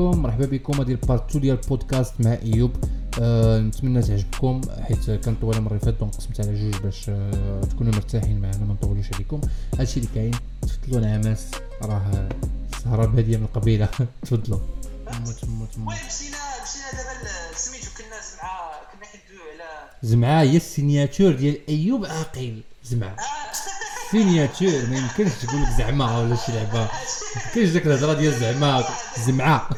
عليكم. مرحبا بكم. هذه البارت 2 ديال البودكاست مع إيوب. أه نتمنى تعجبكم حيت كان طوال المره اللي فاتت دونك قسمت على جوج باش أه تكونوا مرتاحين معنا ما نطولوش عليكم. هادشي اللي كاين تفضلوا العماس راه سهرة باديه من القبيلة. تفضلوا. المهم مشينا مشينا دابا سميتو كنا زعما كنا كندويو على زمعه هي السينياتور ديال إيوب عاقل. زمعه سينياتور ما يمكنش تقول لك زعما ولا شي لعبة. ما كاينش ديك الهضرة ديال زعما زمعة.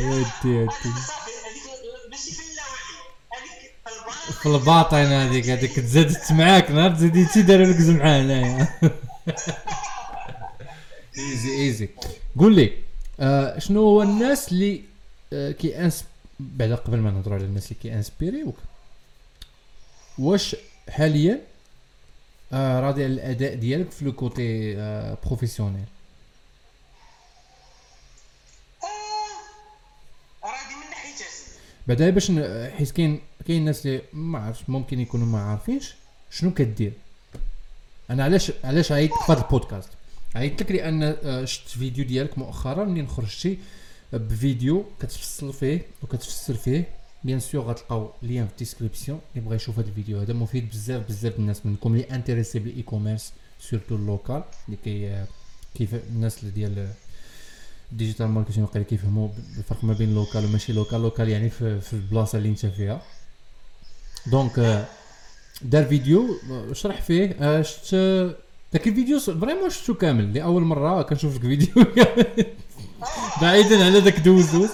ودي ودي في الباطن هذيك هذيك تزادت معاك نهار تزيديتي داروا لك زمعة هنايا. ايزي ايزي قول لي آه شنو هو الناس اللي آه كي انس بعد قبل ما نهضروا على الناس اللي كي انسبيريوك واش حاليا آه راضي على الأداء ديالك في le côté آه professionnel ناحية اسم بعدا باش حيت كاين كاين ناس اللي ما عرفتش ممكن يكونوا ما عارفينش شنو كدير. أنا علاش علاش عيطت في هذا البودكاست؟ عيطت لك لأن آه، شفت فيديو ديالك مؤخرا منين خرجتي بفيديو كتفصل فيه وكتفسر فيه. bien sûr غتلقاو lien في la description اللي بغى يشوف هذا الفيديو هذا مفيد بزاف بزاف الناس منكم اللي intéressé بال e-commerce surtout ال local اللي كي كيف الناس اللي ديال digital marketing وقيلا كيفهموا الفرق ما بين local وماشي local local يعني في, في البلاصه اللي انت فيها donc دار فيديو شرح فيه شفت داك الفيديو vraiment شفتو كامل لاول مره كنشوف لك فيديو بعيدا على داك دوز دوز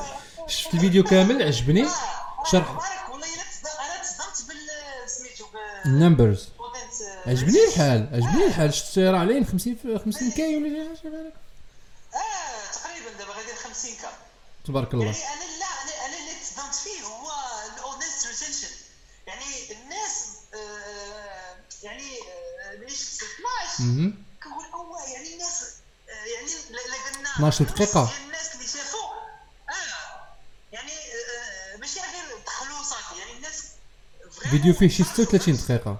شفت الفيديو كامل عجبني شرح. والله أنا تصدمت بال سميتو ال numbers بوتنت- عجبني الحال عجبني الحال. شفت راه عليهم 50 في 50 K ولا شي حاجة بحال هكا. آه تقريبا دابا غادي 50 K. تبارك الله. يعني أنا لا أنا أنا اللي تصدمت فيه هو ال audience retention يعني الناس آه، يعني آه، ملي شفت 12 مهم. كنقول أوه يعني الناس آه، يعني لا- لا قلنا 12 دقيقة. فيديو فيه شي 36 دقيقة.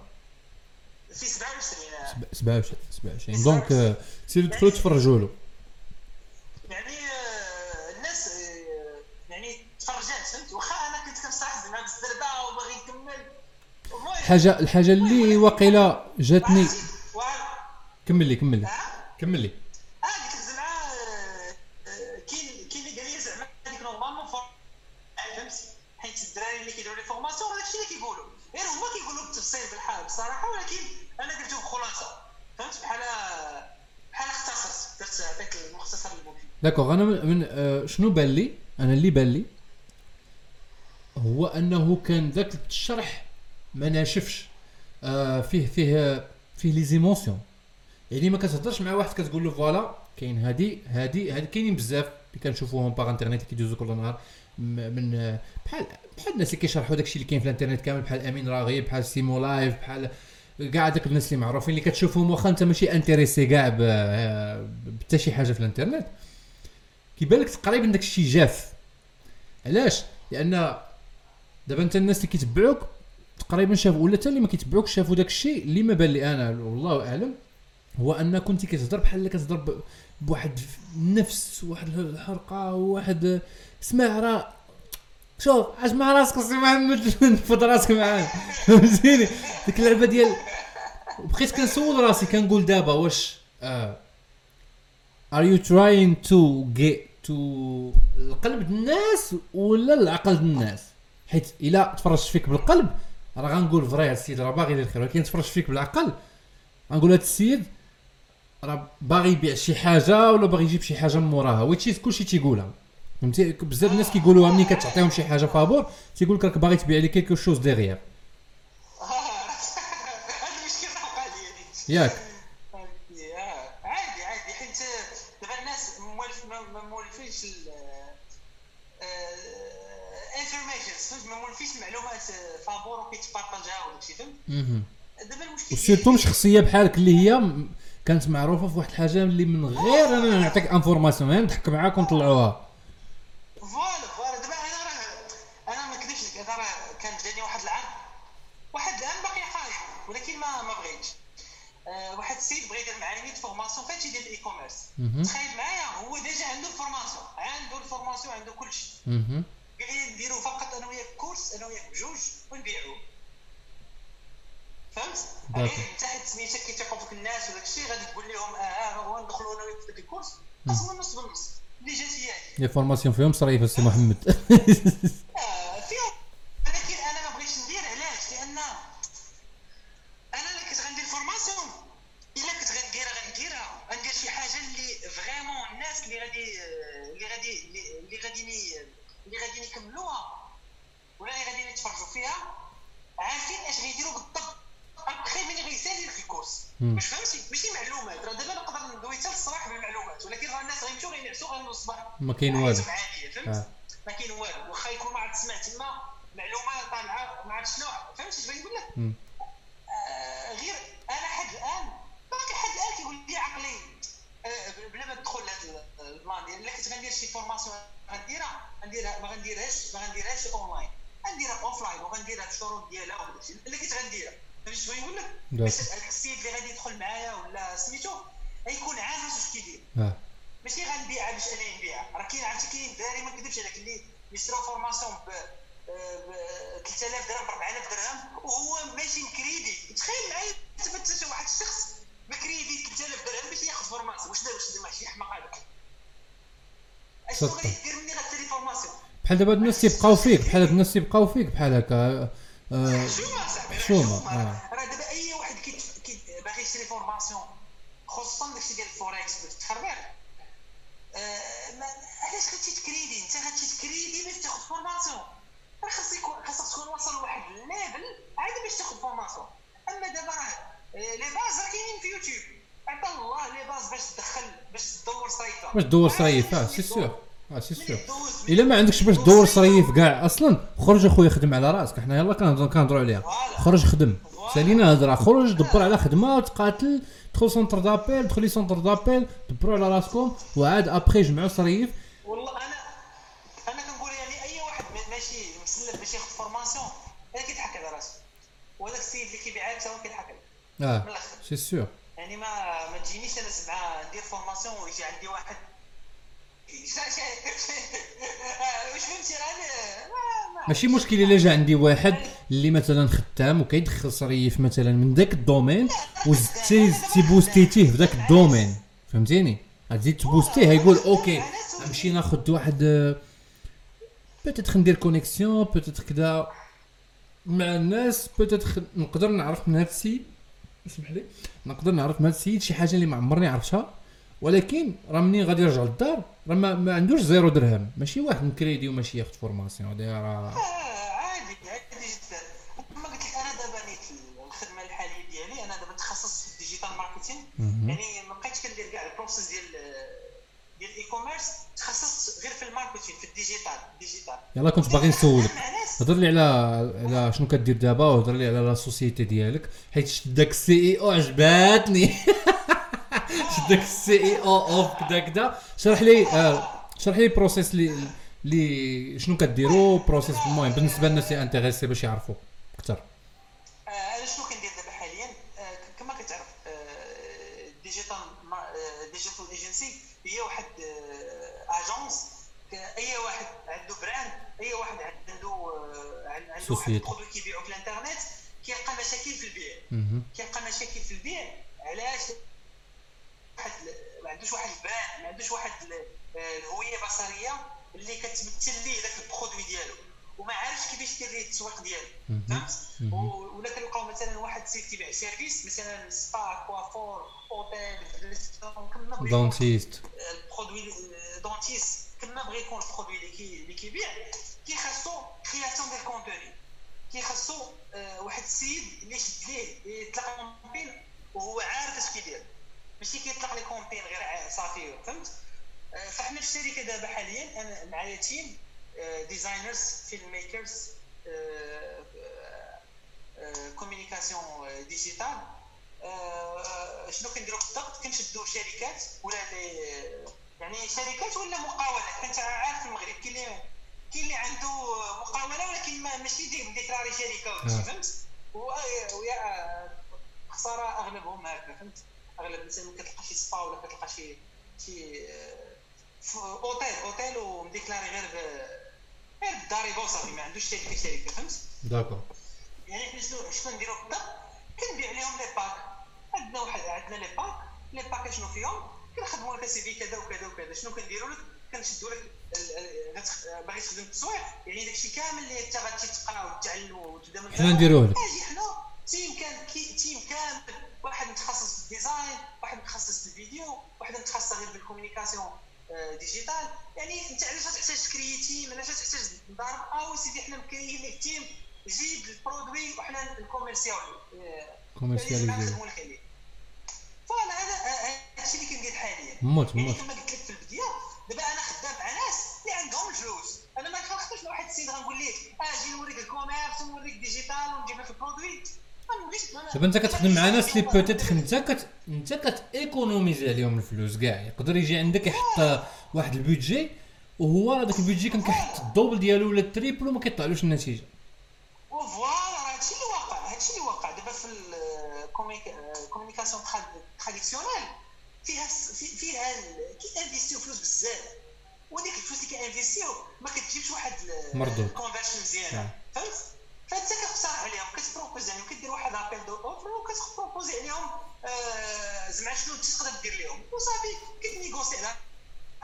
في 27 آه. 27 27 دونك سيروا دخلوا تفرجوا له. يعني آه، الناس آه، يعني تفرجات فهمت؟ واخا أنا كنت بالزربه وباغي نكمل الحاجة الحاجة اللي واقيلا جاتني. كمل لي كمل لي. كمل لي آه قلت لك زعما آه، آه، كاين كاين اللي قال لي زعما هذيك normalement فور فهمتي حيت الدراري اللي كيديروا les formations هذاك الشيء اللي كيقولوا غير هما كيقولوا بالتفصيل بالحال بصراحه ولكن أنا قلتو بخلاصه فهمت بحال بحال اختصرت درت هذاك المختصر المفيد d'accord أنا من, آه شنو بان لي؟ أنا اللي بان لي هو أنه كان ذاك الشرح ما ناشفش. آه فيه فيه فيه les émotions يعني ما كتهضرش مع واحد كتقول له voilà كاين هادي هادي هادي كاينين بزاف. اللي كنشوفوهم par internet كيدوزو كل نهار من بحال بحال الناس اللي كيشرحوا داكشي اللي كاين في الانترنت كامل بحال أمين راغب بحال سيمو لايف بحال كاع داك الناس اللي معروفين اللي كتشوفهم واخا انت ماشي intéressé كاع ب- آه، بحتى شي حاجة في الانترنت. كيبان لك تقريبا داك الشيء جاف. علاش؟ لأن دابا أنت الناس اللي كيتبعوك تقريبا شافوا ولا حتى اللي ما كيتبعوك شافوا داك الشيء اللي ما بان لي أنا والله أعلم هو أن كنت كتهضر بحال اللي كتهضر بواحد النفس واحد الحرقة وواحد اسمع راه شوف اش مع راسك سي محمد نفض راسك معاه فهمتيني؟ ديك اللعبة ديال بقيت كنسول راسي كنقول دابا واش آه are you trying to get to القلب الناس ولا العقل الناس؟ حيت إلا تفرجت فيك بالقلب راه غنقول vrai هاد السيد راه باغي يدير الخير ولكن تفرجت فيك بالعقل. غنقول هاد السيد راه باغي يبيع شي حاجة ولا باغي يجيب شي حاجة من موراها وهادشي كلشي تيقولها. فهمتي؟ بزاف الناس كيقولوها ملي كتعطيهم شي حاجة فابور تيقول لك راك باغي تبيع لي quelque chose هذيك ياك آه، عادي عادي حيت دابا الناس موالف ما ما مولفينش information فهمت ما مولفينش معلومات آه، فابور وكيتبارطاجها وداك الشيء فهمت مهم. دابا المشكل و surtout شخصية بحالك اللي هي كانت معروفة في واحد الحاجة اللي من غير أنا نعطيك information غير نضحك معاك ونطلعوها. voilà voilà. دابا أنا راه أنا ما نكذبش لك هذا راه كان جاني واحد العام. واحد العام باقي قايم ولكن ما ما بغيتش. آه، واحد السيد بغى يدير معايا نيت formation فهادشي ديال ال e-commerce. تخيل معايا هو déjà عنده ال formation عنده ال formation عنده كلشي مهم. قال لي نديرو فقط أنا وياك course أنا وياك بجوج ونبيعوه فهمت؟ غير انت حيت سميتك فيك الناس وداك الشيء غادي تقول لهم آه ها هو ندخلوا أنا وياك في داك ال course. قسما نص بالنص اللي جات هي les formations فيهم صريفه سي محمد آه، فيهم ولكن أنا ما بغيتش ندير علاش لأن أنا اللي كنت غندير formation الا كنت غنديرها غنديرها غندير شي حاجة اللي vraiment الناس اللي غادي اللي غادي اللي غادي اللي غادي يكملوها ولا اللي غادي يتفرجوا فيها عارفين اش غيديروا بالضبط ابخي ملي غيسالي في ال course مم. باش فهمتي ماشي معلومات. راه دابا نقدر ندوي حتى الصباح بالمعلومات ولكن راه الناس غيمشيو غينعسوا غينوضوا الصباح. ما كاين والو. فهمت؟ آه. ما كاين والو. واخا يكون ما عاد تسمع تما معلومة طالعة ما عرفت شنو فهمتي اش بغيت نقول لك. آه، غير أنا حد الآن باقي حد الآن كيقول لي عقلي آه، بلا ما تدخل لهاد ال plan ديال الا كنت غندير شي formation غنديرها غنديرها ما غنديرهاش ما غنديرهاش اونلاين غنديرها offline وغنديرها بالشروط ديالها الا كنت غنديرها. اش بغيت نقول لك السيد اللي غادي يدخل معايا ولا سميتو غيكون عارف اش كيدير ماشي غنبيعها باش أنا نبيعها راه كاين عرفتي كاين الدراري ما نكذبش عليك اللي يشراو formation ب ب 3000 درهم ب 4000 درهم وهو ماشي مكريدي تخيل معايا تفتش واحد الشخص مكريدي 3000 درهم باش ياخذ formation واش دار واش دار ماشي حماق هذاك اشنو. غادي دير مني غدير formation بحال دابا الناس تيبقاو فيك بحال الناس تيبقاو فيك بحال هكا آه، صاحبي راه آه. دابا أي واحد باغي يشري formation خصوصا داكشي ديال الفوركس بالتخربيق آه، ما- علاش غادي تكريدي؟ أنت غادي تكريدي باش تاخذ formation. راه خاص يكون خاصك تكون واصل لواحد ال level عادي باش تاخذ formation. أما دابا راه آه، les bases راه كاينين في يوتيوب. عطا الله les bases باش تدخل باش تدور صريفه باش تدور باش c'est. sûr آه سي تدوز- إلا ما عندكش باش تدور صريف كاع أصلا خرج أخويا خدم على راسك. حنا يلا كنهضروا عليها. خرج خدم. سالينا هضرة. خرج دبر على خدمه تقاتل دخل centre d'appel دخلي centre d'appel دبروا على راسكم. وعاد ابخي جمعوا صريف. والله أنا أنا كنقول يعني أي واحد ما- ماشي مسلف باش ياخذ formation أنا كيضحك على راسو وهذاك السيد اللي كيبيعها حتى هو كيضحك عليه. آه c'est sûr ماشي مشكل إلا جا عندي واحد اللي مثلا خدام وكيدخل صريف مثلا من ذاك ال domaine وزدتي زدتي بوستيتيه في ذاك ال domaine. فهمتيني؟ غتزيد تبوستيه هيقول okay نمشي ناخذ واحد peut-être ندير connexion peut-être كذا مع الناس peut-être نقدر نعرف من هذا السيد. اسمح لي. نقدر نعرف من هذا السيد شي حاجة اللي ما عمرني عرفتها. ولكن راه منين غادي يرجع للدار؟ راه ما, ما عندوش zéro درهم. ماشي واحد مكريدي وماشي ياخذ formation. هذا راه آه، عادي عادي جدا. كما قلت لك أنا دابا نيت الخدمة الحالية ديالي أنا دابا تخصصت في ال digital marketing. يعني ما بقيتش كندير كاع ال process ديال ديال ال e-commerce تخصصت غير في ال marketing في ال digital digital يلا كنت باغي نسولك. هضر لي على على شنو كدير دابا وهضر لي على la société ديالك حيت داك ال CEO عجباتني. شت داك ال CEO of كدا كدا شرح لي آه شرح لي ال process اللي اللي شنو كديروا process المهم بالنسبة للناس اللي intéressé باش يعرفوا أكثر. آه، أنا شنو كندير دابا حاليا؟ آه، كما كتعرف digital digital agency هي واحد agence أي واحد عنده brand أي واحد عنده آه، واحد. ال produit كيبيعو في الانترنت كيلقى مشاكل في البيع. كيلقى مشاكل في البيع علاش ما عندوش واحد ال brand ما عندوش واحد آه، الهوية بصرية اللي كتمثل ليه ذاك ال produit ديالو. وما عارفش كيفاش يدير ليه التسويق ديالو. فهمت؟ ولا كنلقاو مثلا واحد site كيبيع service مثلا spa coiffeur hôtel restaurant dentiste ال produit dentiste كما بغى يكون ال produit اللي كي اللي كيبيع كيخاصو création ديال contenu كيخاصو آه، واحد السيد اللي يشد ليه يطلق campagne وهو عارف اش كيدير. ماشي كيطلق لي campagne غير صافي فهمت؟ آه، فاحنا في الشركة دابا حاليا أنا معايا team designers filmmakers communication digitale آه، شنو كنديروا بالضبط كنشدوا شركات ولا les يعني شركات ولا مقاولات كنت عارف في المغرب كاين اللي كاين اللي عنده مقاولة ولكن ما ماشي déclarée شركة آه. فهمت؟ و- ويا خسارة أغلبهم هكا فهمت؟ أغلب مثلا كتلقى شي سبا ولا كتلقى شي شي آه، hôtel hôtel وم déclarer غير غير بالضريبه وصافي ما عندوش شركة شركة فهمت؟ d'accord. يعني حنا شنو شنو نديرو بالضبط كنبيع لهم les packs. عندنا واحد عندنا les packs. les packs شنو فيهم؟ كنخدموا لك CV كذا وكذا وكذا. شنو كنديروا لك؟ كنشدوا لك باغي تخدم التسويق يعني داكشي كامل اللي انت غادي تقرا وتعلم وتبدا من حنا نديروه لك. أجي حنا team كي team كامل. واحد متخصص في ال design واحد متخصص في الفيديو واحد متخصص غير في ال communication آه، digitale. يعني انت علاش تحتاج تكري team علاش تحتاج نضرب آه سيدي حنا مكريين لك team جيب ال produit وحنا ال commercial commercialiser نخدموا لك عليه. فانا هذا هادشي اللي كندير حاليا. موت يعني موت. كما قلت لك في البداية دابا أنا خدام مع ناس اللي عندهم الفلوس. أنا ما كنخدمش مع واحد السيد غنقول ليه أجي نوريك ال commerce ونوريك digital ونجيب لك ال produit. دابا انت كتخدم مع ناس اللي peut-être انت كت انت كت économiser عليهم الفلوس كاع. يقدر يجي عندك يحط واحد ال budget وهو هذاك ال budget كان كيحط ال double ديالو ولا ال triple وما كيطلعلوش النتيجة. و voilà هادشي اللي واقع هادشي اللي واقع. دابا في ال communication فيها في فيها ال- كي investir و فلوس بزاف. وديك الفلوس اللي كي investir و ما كتجيبش واحد مردود. conversion مزيانة. نعم. فهمت؟ فانت كتقترح عليهم كت proposer عليهم كدير واحد appel d'offres وكت proposer عليهم آه، زعما شنو تقدر دير لهم وصافي كت négocier على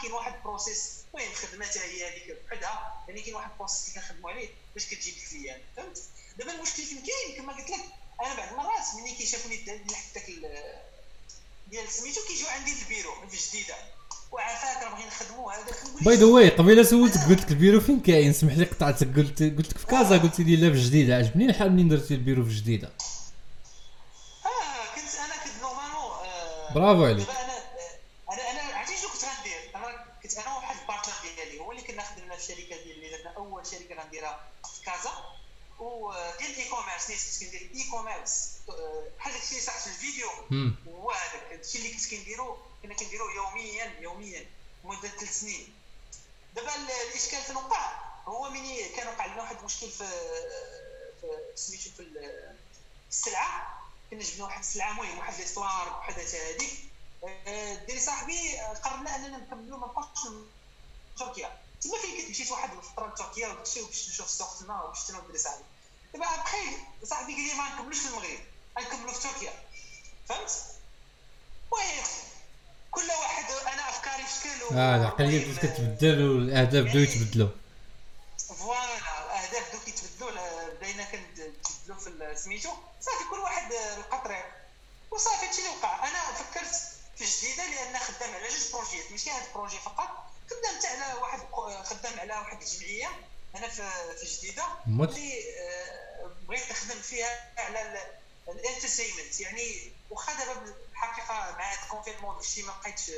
كاين واحد process المهم الخدمة حتى هي هذيك بحدها يعني كاين واحد process اللي كنخدموا عليه باش كتجيب ال client فهمت؟ دابا المشكل فين كاين؟ كما قلت لك أنا بعض المرات ملي كيشافوني داك ال- ديال سميتو كيجيو عندي للبيرو في جديدة. راه بغينا نخدموا by the way قبيلة سولتك قلت لك البيرو فين كاين؟ سمح لي قطعتك قلت قلت لك في كازا قلت لي لا في جديدة. عجبني الحال منين درتي البيرو في جديدة؟ آه كنت أنا كنت normalement آه، برافو عليك. أنا أنا أنا عرفتي شنو كنت غندير؟ أنا كنت أنا واحد ال partner ديالي هو اللي كنا خدمنا في الشركة ديال اللي درنا أول شركة غنديرها في كازا. وديال ال e-commerce نيت كنت كندير ال e-commerce آه، بحال داكشي اللي صح في الفيديو. هو هذاك هادشي اللي كنت كنديرو. كنا كنديرو يوميا يوميا مدة ثلاث سنين. دابا ال- الاشكال فين وقع هو مني كان وقع لنا واحد المشكل في سميتو في ال- في السلعة. كنا جبنا واحد السلعة مهم واحد ليستوار بحدث هذيك آه، ديري صاحبي آه، قررنا أننا نكملوا ما نبقاوش تركيا. تما فين كنت مشيت واحد الفترة لتركيا وداكشي وباش نشوف السوق تما وباش أنا ودري صاحبي. دابا أبخي صاحبي قال لي ما نكملوش في المغرب غنكملوا في تركيا. فهمت؟ المهم كل واحد أنا أفكاري في شكل آه العقلية بدات كتبدل والاهداف بداو يتبدلوا voilà الأهداف بداو كيتبدلوا بدينا كنتبدلوا في سميتو صافي كل واحد لقى طريق وصافي هادشي اللي وقع أنا فكرت في جديدة لأن خدام على جوج projets ماشي هاد ال projet فقط. خدمت على واحد خدام على واحد الجمعية. أنا في في جديدة. اللي آه، بغيت نخدم فيها على ال entertainment يعني واخا دابا الحقيقة مع هاد ال confinement داكشي ما بقيتش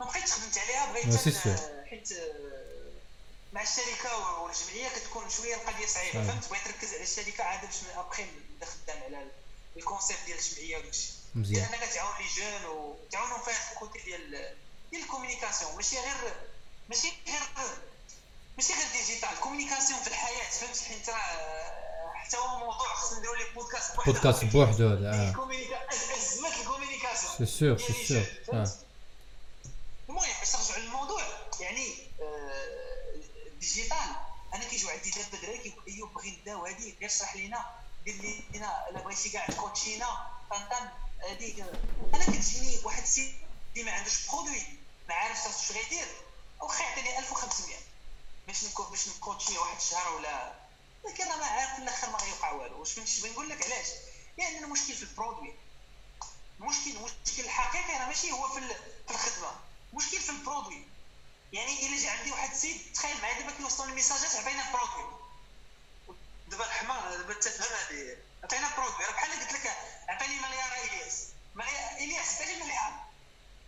ما بقيتش خدمت عليها بغيت. حيت آه، مع الشركة والجمعية كتكون شوية القضية صعيبة. فهمت؟ بغيت نركز على الشركة عاد باش ابخي نبدأ خدام على ال concept ديال الجمعية وداكشي مزيان. لأن كتعاون les jeunes وتعاونوا فيها ال côté ديال ديال ال communication. ماشي غير ماشي غير ماشي غير digital ال communication في الحياة فهمت؟ حيت راه حتى هو موضوع خصنا نديرو ليه بودكاست بوحدو. بودكاست بوحدو هذا آه. ال communica- أزمات ال communication c'est sûr c'est sûr المهم باش نرجعوا للموضوع يعني آه، ال digital. أنا كيجيو عندي دابا دراري كيقول أيوب بغي نبداو هذيك غير اشرح لينا دير لينا الا بغيتي كاع تكوتشينا طنطن هذيك أنا كتجيني واحد السيد اللي ما عندوش produit ما عارف اش غيدير واخا يعطيني 1500 باش نكو باش نكوتشي واحد الشهر ولا لكن أنا ما عارف في الآخر ما غيوقع والو. واش فهمتي بغي نقول لك علاش؟ لأن المشكل في ال produit. المشكل المشكل الحقيقي راه ماشي هو في ال- في الخدمة. المشكل في ال produit. يعني إلا جا عندي واحد السيد تخيل معايا دابا كيوصلوا messages عطينا produit دابا الحمار دابا تفهم هذه. عطينا produit راه بحال قلت لك عطيني مليار إلياس. مليار إلياس عطيني مليار.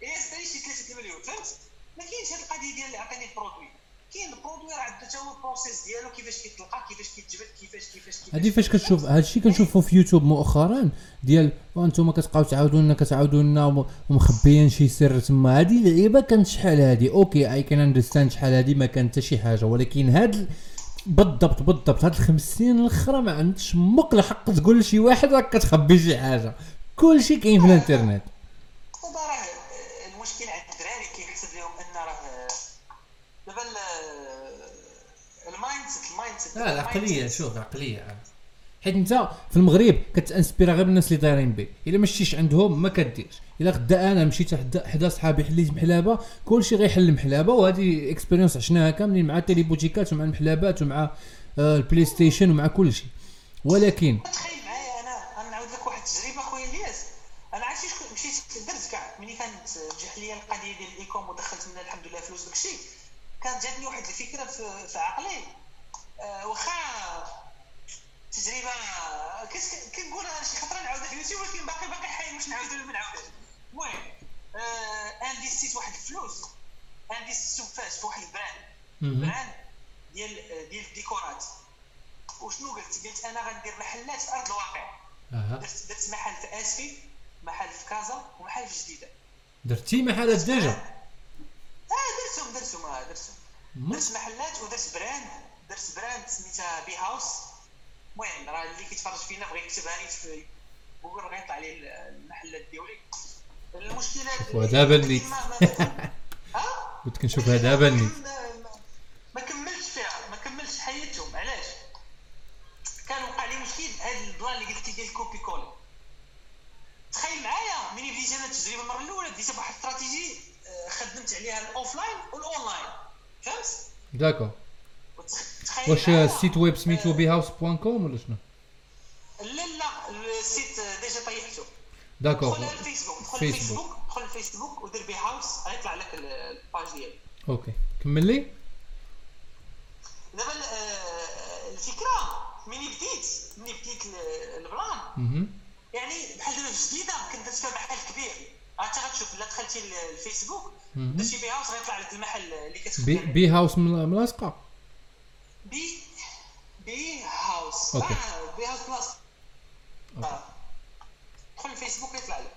إلياس عطيني شي 3 مليون. فهمت؟ ما كاينش هذه القضية ديال عطيني produit كاين ال produit راه عنده حتى هو ال process ديالو كيفاش كيتلقى كيفاش كيتجبد كيفاش كيفاش كيفاش هادي فاش كتشوف هادشي كنشوفو في يوتيوب مؤخرا ديال وأنتم كتبقاو تعاودوا لنا كتعاودوا لنا وم- ومخبيين شي سر تما. هادي لعيبة كانت شحال هادي؟ OK I can understand شحال هادي ما كانت حتى شي حاجة ولكن هاد بالضبط بالضبط هاد الخمس سنين الأخرى ما عندكش مك الحق تقول لشي واحد راك كتخبي شي حاجة. كلشي كاين في الإنترنت دابا راه آه، المشكل عند الدراري كيحسب لهم ان راه دابا ال- mindset لا العقليه شوف العقليه حيت انت في المغرب كت inspire غير بالناس اللي دايرين بي. إلا ما شتيش عندهم ما كديرش. إلا غدا أنا مشيت حدا حدا صحابي حليت محلابة كلشي غيحل محلابه وهذه expérience عشناها كاملين مع ال téléboutiqueات ومع المحلابات ومع آه، PlayStation ومع كلشي. ولكن تخيل معايا أنا أنا نعاود لك واحد التجربة خويا إلياس. أنا عرفتي شكون مشيت درت كاع ملي كانت نجح ليا القضية ديال ال e-com ودخلت منها الحمد لله فلوس داكشي. كانت جاتني واحد الفكرة في, في عقلي. واخا تجربة كيس- كنقول أنا شي خطرة نعاودها في اليوتيوب ولكن باقي باقي حي باش نعاودها ولا ما نعاودهاش. المهم آه investit واحد الفلوس. investit فاش في واحد ال brand. brand ديال ديال ال décorات. وشنو قلت؟ قلت أنا غندير محلات في أرض الواقع. درت درت محل في آسفي محل في كازا ومحل في جديدة. درتي محلات déjà؟ آه درتهم درتهم آه درتهم. درت محلات ودرت brand درت brand سميتها B House. المهم راه اللي كيتفرج فينا بغى يكتبها لي في جوجل غيطلع لي المحلات ديالي. المشكلة شوفوا دابا النيت. ما- ما- ها؟ كنت كنشوفها دابا النيت ما- كملتش فيها ما كملتش حياتهم علاش؟ كان وقع لي مشكل هذا ال plan اللي قلت لي ديال ال copier-coller تخيل معايا ملي بديت أنا التجربة المرة الأولى بديت بواحد الاستراتيجي آه، خدمت عليها ال offline وال online. فهمت؟ d'accord. واش ال site web سميتو B House point com ولا شنو لا لا ال site déjà طيحته d'accord دخل الفيسبوك دخل فيسبوك. الفيسبوك دخل الفيسبوك ودير B House غيطلع لك ال- ال page ديالي OK كمل لي دابا ال- الفكرة ملي بديت ملي بديت ال- ال plan. يعني بحال دابا جديده كنت درت فيها محل كبير انت غتشوف الا دخلتي الفيسبوك. درتي B House غيطلع لك المحل اللي كتخدم B, House مل- ملاصقه B B House OK. آه B House Place آه. دخل الفيسبوك يطلع لك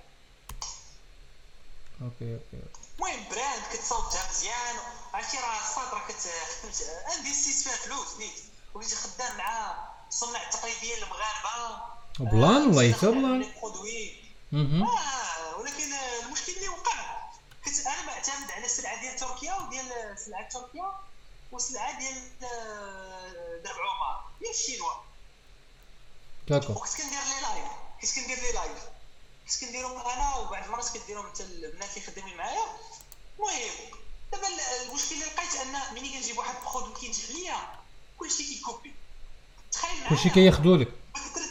OK OK المهم brand كتصاوبتها مزيان عرفتي راه الصاد راه كتخدمت investit فيها فلوس نيت وليت خدام مع الصناع التقليديين المغاربه plan والله حتى plan. آه ولكن المشكل اللي وقع كنت أنا معتمد على السلعه ديال تركيا وديال سلعه تركيا وسلعه ديال آه، درب عمر. ديال الشينوا d'accord وكنت كندير لي live كنت كندير لي live كنت كنديرهم أنا وبعض المرات كديرهم حتى البنات اللي خدامين معايا. المهم دابا ال- المشكل اللي لقيت أن ملي كنجيب واحد ال produit كينجح ليا كلشي كي copier. تخيل معايا. كلشي كياخذوا لك بكثرة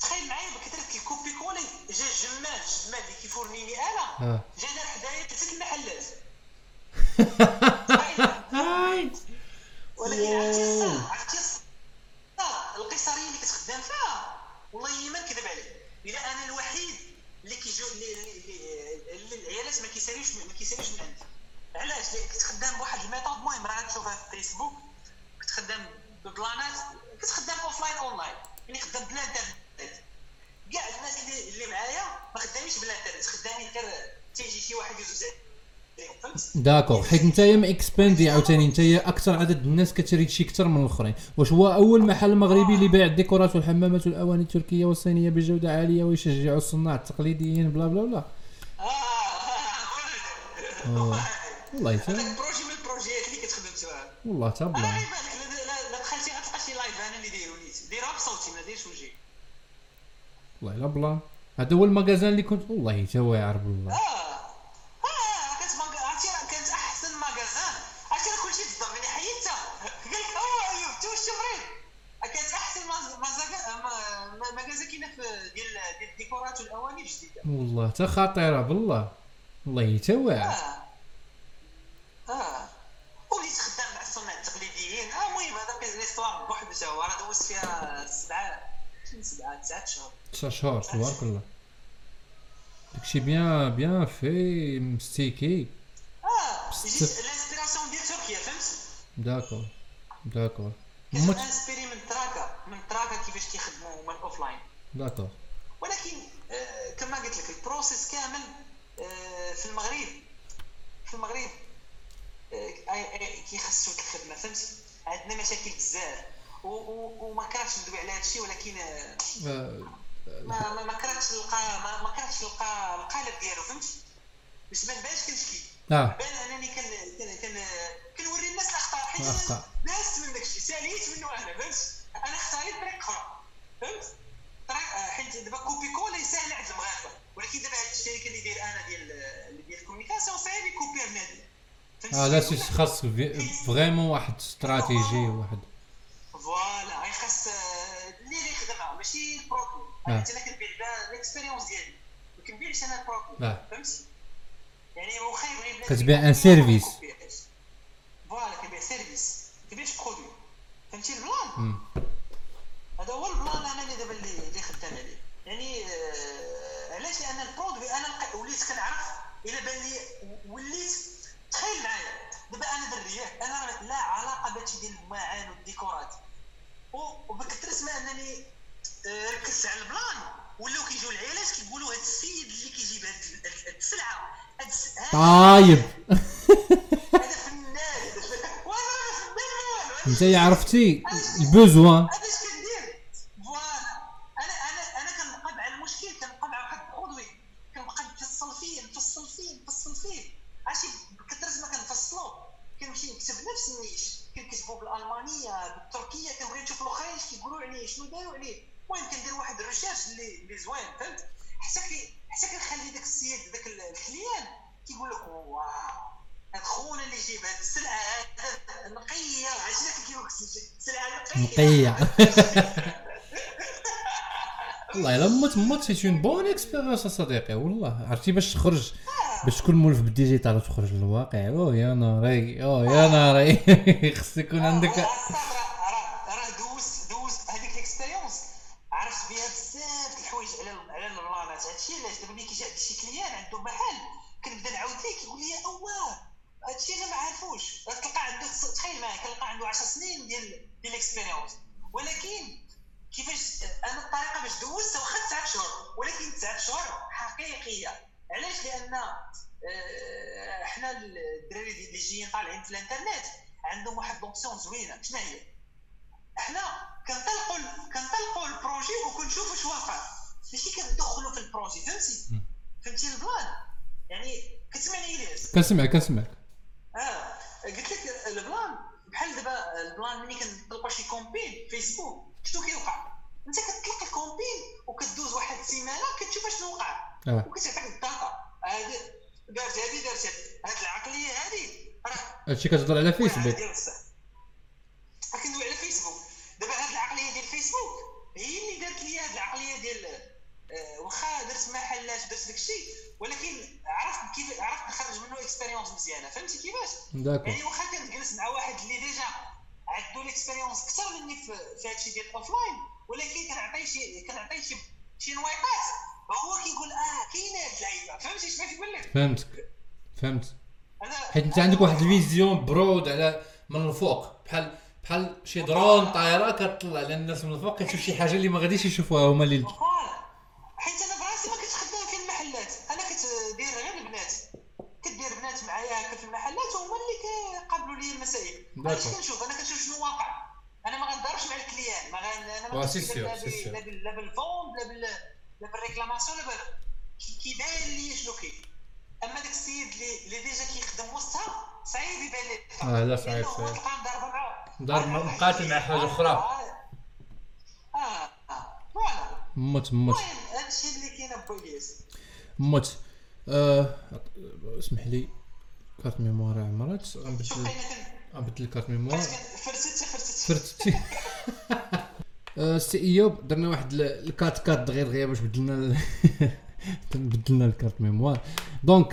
تخيل معايا بكثرة ال copier-coller جا جمال جمال اللي كي fournirني أنا آه جا دار حدايا ثلاث المحلات هاي ولكن عرفتي الصاد عرفتي الصاد القيصريه اللي كتخدم فيها والله ما نكذب عليك الا أنا الوحيد اللي كيجو اللي, اللي, اللي العيالات ما كيساليوش ما كيساليوش من عندي علاش لأن كنت خدام بواحد ال méthode المهم راه تشوفها في الفيسبوك كنت خدام ب planات كنت خدام offline online يعني خدام بلا انترنت كاع الناس اللي اللي معايا ما خدامينش بلا انترنت خدامين غير تيجي شي واحد يزوز عليهم فهمت d'accord حيت نتايا ماكسباندي عاوتاني نتايا أكثر عدد الناس كتريد شي أكثر من الأخرين. واش هو أول محل مغربي اللي بيع ال décorات والحمامات والأواني التركية والصينية بجوده عالية ويشجعوا الصناع التقليديين بلا بلا بلا. آه. آه. والله تا projet من ال projetات اللي كتخدم فيها والله تا plan. لا- دخلتي غتلقى شي live أنا اللي دايرو نيت. بصوتي ما دايرش وجهي. والله لا plan. هذا هو ال magasin اللي كنت والله تا واعر بالله تا خطيرة بالله. والله تا واعر آه آه وليت خدام مع الصناع التقليديين. آه المهم هذا كان l'histoire بوحدها هو راه دوزت فيها سبعة سبعة تسعة شهور. تسع شهور تبارك الله. داكشي bien bien في مستيكي. آه جيت ال inspiration ديال تركيا فهمت؟ d'accord d'accord. كنت inspiré من تراكة من تراكة كيفاش كيخدموا من offline d'accord ولكن آه كما قلت لك ال process كامل آه في كيخسوا الخدمة فهمت؟ عندنا مشاكل بزاف. وما كرهتش ندوي على هذا الشيء ولكن آه، ما ما, كرهتش نلقى ما, كرهتش نلقى القالب ديالو فهمت؟ باش ما نبانش كنشكي آه. بان أنني كان كان كان كنوري الناس الأخطاء حيت دازت من داكشي ساليت منه أنا فهمت؟ أنا اختاريت طريق أخرى فهمت طريق آه، حيت دابا copier-coller ساهل عند المغاربه ولكن دابا هاد الشركة اللي داير أنا ديال اللي ديال communication ال صعيب يكوبيها بنادم فهمت آه là c'est? خاص فريمون واحد استراتيجي واحد voilà غير خاص آه، اللي اللي يخدمها ماشي ال produit آه. حيت أنا كنبيع ال expérience ديالي ما كنبيعش أنا ال produit آه. فهمت يعني واخا يبغي كتبيع un service. ما يكوبيهاش. voilà كنبيع service ما كنبيعش produit فهمتي ال plan مم. هذا هو ال plan أنا اللي دابا اللي اللي خدام عليه يعني آه، علاش لأن ال produit أنا لقيت- وليت كنعرف الا بان لي وليت تخيل معايا دابا أنا دريه أنا راه لا علاقه بهادشي ديال الماعن والديكورات و- وبكثرت ما انني آه، ركزت على ال plan ولاو كيجيو العيالات كيقولوا هذا السيد اللي كيجيب هاد هاد- هاد السلعه هاد الس- هاد- طايب. انت عرفتي البوزوان mais mais c'est une bonne expérience صديقي والله. عرفتي باش تخرج؟ باش تكون مولف بال digital وتخرج للواقع. أوه يا ناري أوه يا ناري خص يكون عندك ماشي كندخلوا في ال projet فهمتي؟ فهمتي ال plan يعني كتسمعني الياس كنسمعك كنسمعك آه. قلت لك ال plan بحال دابا ال plan ملي كنطلقوا شي campagne فيسبوك. شنو كيوقع؟ انت كتطلق ال campagne وكدوز واحد السيمانة كتشوف شنو وقع آه. وكتعطيك ال data. هادي دارت هادي دارت هاد العقلية هادي. راه هادشي كتهضر على فيسبوك كندوي على فيسبوك دابا هاد العقلية ديال فيسبوك هي اللي دارت لي هاد العقلية ديال آه، واخا درت محلات درت داكشي ولكن عرفت كيف عرفت نخرج منه expérience مزيانة. فهمتي كيفاش؟ يعني واخا كنجلس مع واحد اللي déjà عنده ال expérience أكثر مني في, في هادشي ديال ال offline ولكن كنعطيه شي كنعطيه شي شي نويطات هو كيقول آه كاينة هاد اللعيبة. فهمتي بغيت نقول لك؟ فهمتك. فهمت. هذا حيت أنت عندك واحد vision large على من الفوق. بحال بحال شي درون طايرة كتطلع على الناس من الفوق كتشوف شي حاجة اللي ما غاديش يشوفوها هما اللي حيت أنا براسي ما كنتش خدام في المحلات أنا كتدير غير البنات كدير بنات معايا هكا في المحلات وهما اللي كيقابلوا لي المسائل أنا. كنشوف أنا كنشوف شنو واقع أنا ما غنضربش مع ال client ما غن... أنا ما sûr، لا. لا بال- لا بال vente لا بال لا بال réclamation لا بال كي- كيبان لي شنو كاين أما داك السيد اللي اللي ديجا كيخدم وسطها صعيب يبان لي. آه، لا، صعيب، صعيب. تلقاه مع ضارب واحد مقاتل مع حاجة أخرى. آه مت المهم هادشي اللي كاين مت آه، اسمح لي. كارت ميموار عمرت. غنبدل غنبدل كارت ميموار فرست فرتتي آه، سي إيوب درنا واحد ال- ال cut cut دغيا دغيا باش بدلنا بدلنا ال carte mémoire donc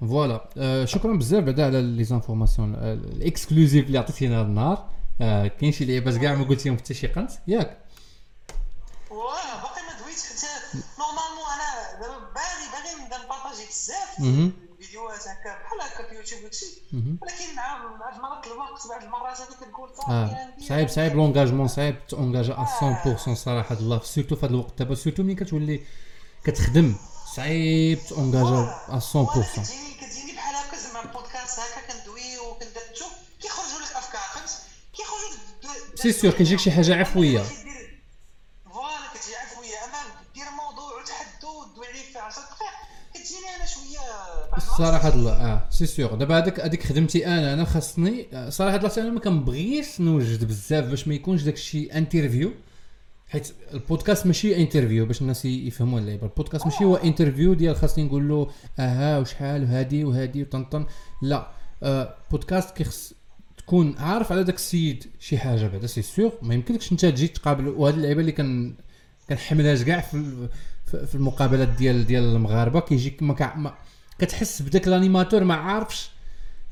voilà شكرا بزاف بعدا على les informations ال exclusives اللي عطيتينا هذا النهار. كاين شي لعيبات كاع ما قلتيهم حتى شي قنت ياك. واه باقي ما دويتش حتى normalement أنا دابا باغي باغي نبدا نبارطاجي بزاف مهم. الفيديوهات هكا بحال هكا في يوتيوب مهم. ولكن مع بعض المرات الوقت بعض المرات كتقول آه غندير- صعيب صعيب l'engagement صعيب تونجاجا 100% صراحة الله surtout في هذا الوقت دابا surtout ملي كتولي كتخدم صعيب تونجاجا 100% وأنا كتجيني كتجيني بحال هكا زعما بودكاست هكا كندوي وكندردشو كيخرجوا لك افكار فهمت c'est sûr كيجيك شي حاجة عفويه صراحة الله آه c'est sûr دابا هذيك هذيك خدمتي أنا أنا خاصني آه، صراحة الله أنا ما كنبغيش نوجد بزاف باش ما يكونش داك الشيء interview حيت البودكاست ماشي interview باش الناس يفهموا اللعيبه البودكاست ماشي هو interview ديال خاصني نقول له آها وشحال وهادي وهادي وطنطن لا آه بودكاست كيخص تكون عارف على داك السيد شي حاجة بعدا سي سيغ. ما يمكنلكش انت تجي تقابل وهاد اللعيبة اللي كان كنحملهاش كاع في في المقابلات ديال ديال المغاربة كيجيك ما كتحس بداك ال animateur ما عارفش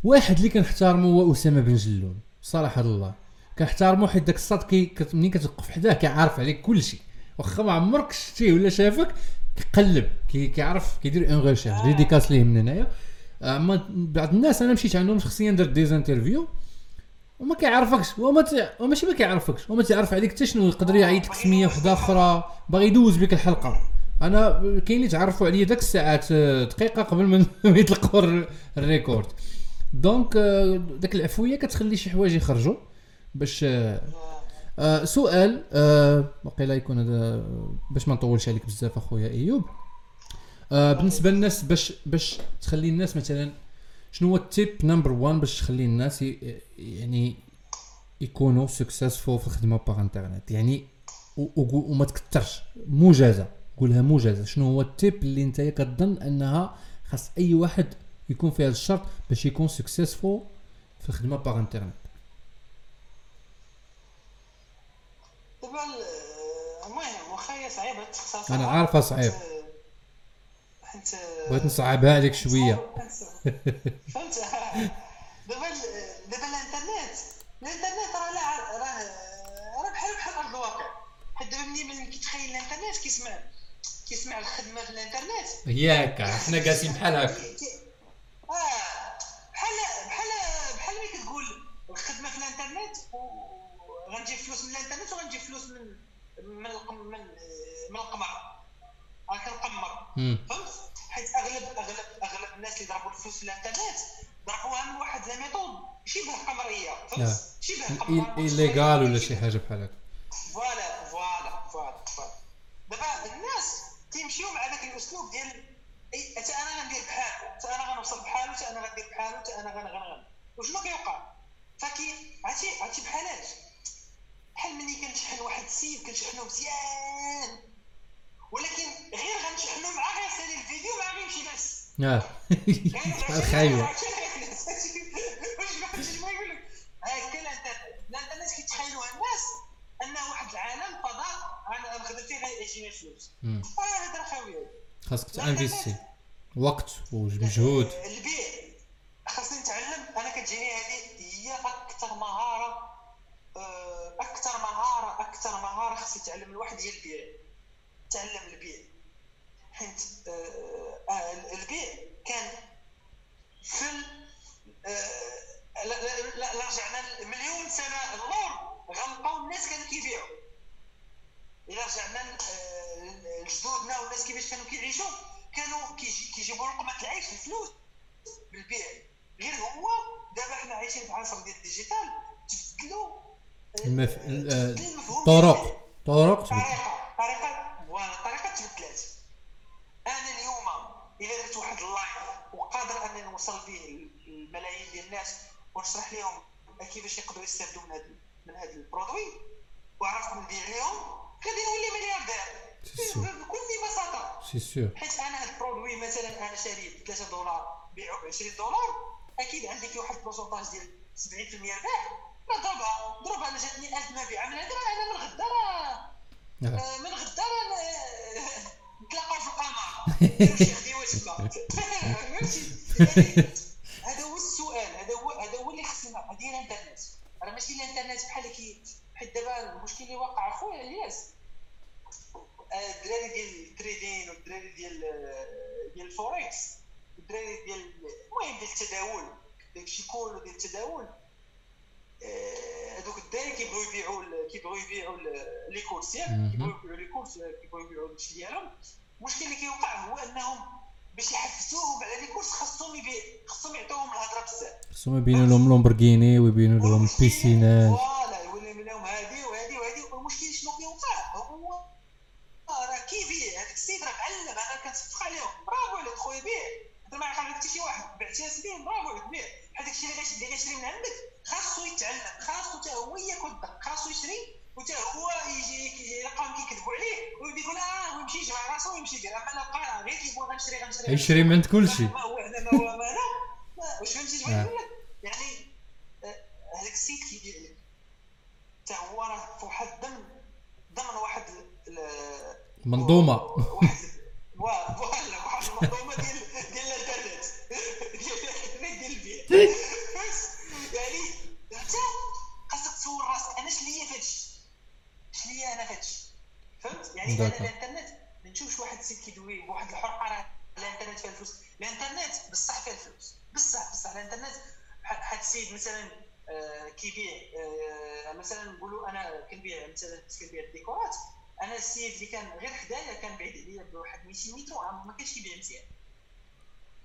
واحد اللي كنحتارمو هو أسامة بن جلون. صراحة الله. كنحتارمو حيت داك الساط كي ملي كتوقف حداه كيعرف عليك كلشي. واخا ما عمرك شتيه ولا شافك كيقلب كي كيعرف كيدير une recherche. dédicace ليه من هنايا. اما بعض الناس أنا مشيت عندهم شخصيا درت des interviews وما كيعرفكش وما ت... وماشي ما كيعرفكش وما تعرف عليك حتى شنو يقدر يعيط لك سمية وحدة أخرى باغي يدوز بك الحلقة. أنا كاين اللي تعرفوا عليا داك الساعات آه، دقيقة قبل ما يطلقوا الر- ال record. donc آه، داك العفوية كتخلي شي حوايج يخرجوا باش آه، سؤال وقيلا يكون هذا باش ما نطولش عليك بزاف أخويا إيوب. بالنسبة للناس باش باش تخلي الناس مثلا شنو هو ال tip number 1 باش تخلي الناس يعني يكونوا successful في الخدمة par internet يعني وما تكثرش موجزه قولها موجزة. شنو هو ال tip اللي انت كتظن انها خاص اي واحد يكون في هذا الشرط باش يكون successful في الخدمة par internet دابا ال- المهم واخا هي صعيبة تختصر أنا عارفه صعيب حيت بغيت نصعبها عليك شوية. فهمت؟ دابا دابا الانترنت الانترنت راه لا راه راه بحال بحال ارض الواقع. حيت دابا ملي كيتخيل الانترنت كيسمع. كيسمع الخدمة في الانترنت. ياك إحنا جالسين بحال هكا آه بحال بحال بحال ملي كتقول الخدمة في الانترنت وغنجيب فلوس من الانترنت وغنجيب فلوس من من من من القمر. راه كنقمر. فهمت؟ حيت اغلب اغلب أغلب الناس اللي ضربوا الفلوس في الانترنت ضربوها من واحد la méthode شبه قمرية. فهمت؟ شبه قمر. illégal ولا شي حاجة بحال هكا فوالا فوالا فوالا فوالا. دابا الناس تيمشيو مع ذاك الأسلوب ديال حتى أنا غندير بحالو حتى أنا غنوصل بحالو حتى أنا غندير بحالو حتى أنا غن غن غن. وشنو كيوقع؟ فكي عرفتي عرفتي بحالاش بحال ملي كنشحن واحد السيد كنشحنو مزيان. ولكن غير غنشحنو معاه غيسالي الفيديو معاه غيمشي بس. آه. بحال خايبة. هكا الانترنت الانترنت كيتخيلوها الناس أنه واحد العالم فضاء أنا فلوس. هذا خاصك تانفيستي وقت ومجهود. البيع. خاصني نتعلم. أنا كتجيني هذه هي أكثر مهارة آه، أكثر مهارة أكثر مهارة خاص يتعلم الواحد هي البيع. تعلم البيع. حيت آه، آه، البيع كان في لا لا لا لا رجعنا مليون سنة. اللور غنلقاو الناس كانوا كيبيعوا. إلى رجعنا لجدودنا والناس كيفاش كانوا كيعيشوا كانوا كيجي- كيجيبوا لقمه العيش الفلوس بالبيع. غير هو دابا حنا عايشين في عصر ديال ال digital تبدلوا آه، المف... ال- آه، طرق. طريقه طريقه voilà الطريقة تبدلات أنا اليوم إذا درت واحد ال live وقادر أنني نوصل به الملايين ديال الناس ونشرح لهم كيفاش يقدروا يستافدوا من هذا من هذا ال produit وعرفت نبيع لهم غادي نولي ملياردير بكل بساطة. c'est sûr حيت أنا هذا ال produit مثلا أنا شاريه ب 3 دولار بيعه ب 20 دولار أكيد عندي فيه واحد ال pourcentage ديال 70% ربح. لا ضربها. ضربها أنا جاتني 1000 مبيعه من هذا أنا من غدا راه من غدا راه نتلاقاو في القمر نديرو شي خديوه تما فهمتي يعني هذا هو السؤال هذا هو هذا هو اللي خصنا هذه هي الانترنت راه ماشي الانترنت بحال كي حيت دابا المشكل اللي واقع اخويا الياس آه، الدراري ديال ال trading والدراري ديال آه، ديال الفوركس والدراري ديال المهم ديال التداول داك شيكول وديال التداول آه، هذوك الدراري كيبغيو يبيعوا ال- كيبغيو يبيعوا ال- les cours ياك مهم. كيبغيو يبيعوا les cours كيبغيو يبيعوا داكشي ديالهم المشكل اللي كيوقع هو أنهم باش يحفزوهم على لي كورس خاصهم يبيع خاصهم يعطيوهم الهضرة بزاف. خصهم يبينوا لهم لومبرغيني ويبينوا لهم piscine ات. voilà يولي لهم هادي وهادي وهادي. والمشكل شنو كيوقع؟ هو راه كيبيع. هذاك السيد راه معلم أنا كنصفق عليهم. برافو عليك خويا بيع. انت ما عرف حتى شي واحد. بعتيها سنين برافو عليك بيع. بحال غيش- اللي غيشري من عندك خاصو يتعلم خاصو حتى هو ياكل الدق خاصو يشري وحتى هو يجي يلقاهم كيكذبوا عليه ويبدا يقول آه ويمشي يجمع راسو ويمشي يدير. أما لقى غير كيقول غنشري غنشري. يشري من عند كل شيء. ما هو هذا ما هو ما ما- واش فهمتي شنو آه. نقول لك يعني آه، هذاك السيد كيبيع لك حتى هو راه في واحد ضمن ضمن واحد ال- ال- منظومة. واحد فوالا واحد المنظومة ديال ديال الإنترنت. ديال ديال البيع. يعني انت خاصك تسول راسك أنا اش ليا فهادشي ليا أنا فهادشي فهمت؟ يعني أنا. الإنترنت ما نشوفش واحد السيد كيدوي بواحد الحرقة راه الإنترنت فيها الفلوس. الإنترنت بصح فيها الفلوس. بصح بصح الإنترنت. واحد السيد مثلا آه، كيبيع آه، مثلا نقولوا أنا كنبيع مثلا كنبيع الديكورات. أنا السيد اللي كان غير حدايا كان بعيد عليا بواحد 200 متر ما كانش كيبيع مزيان.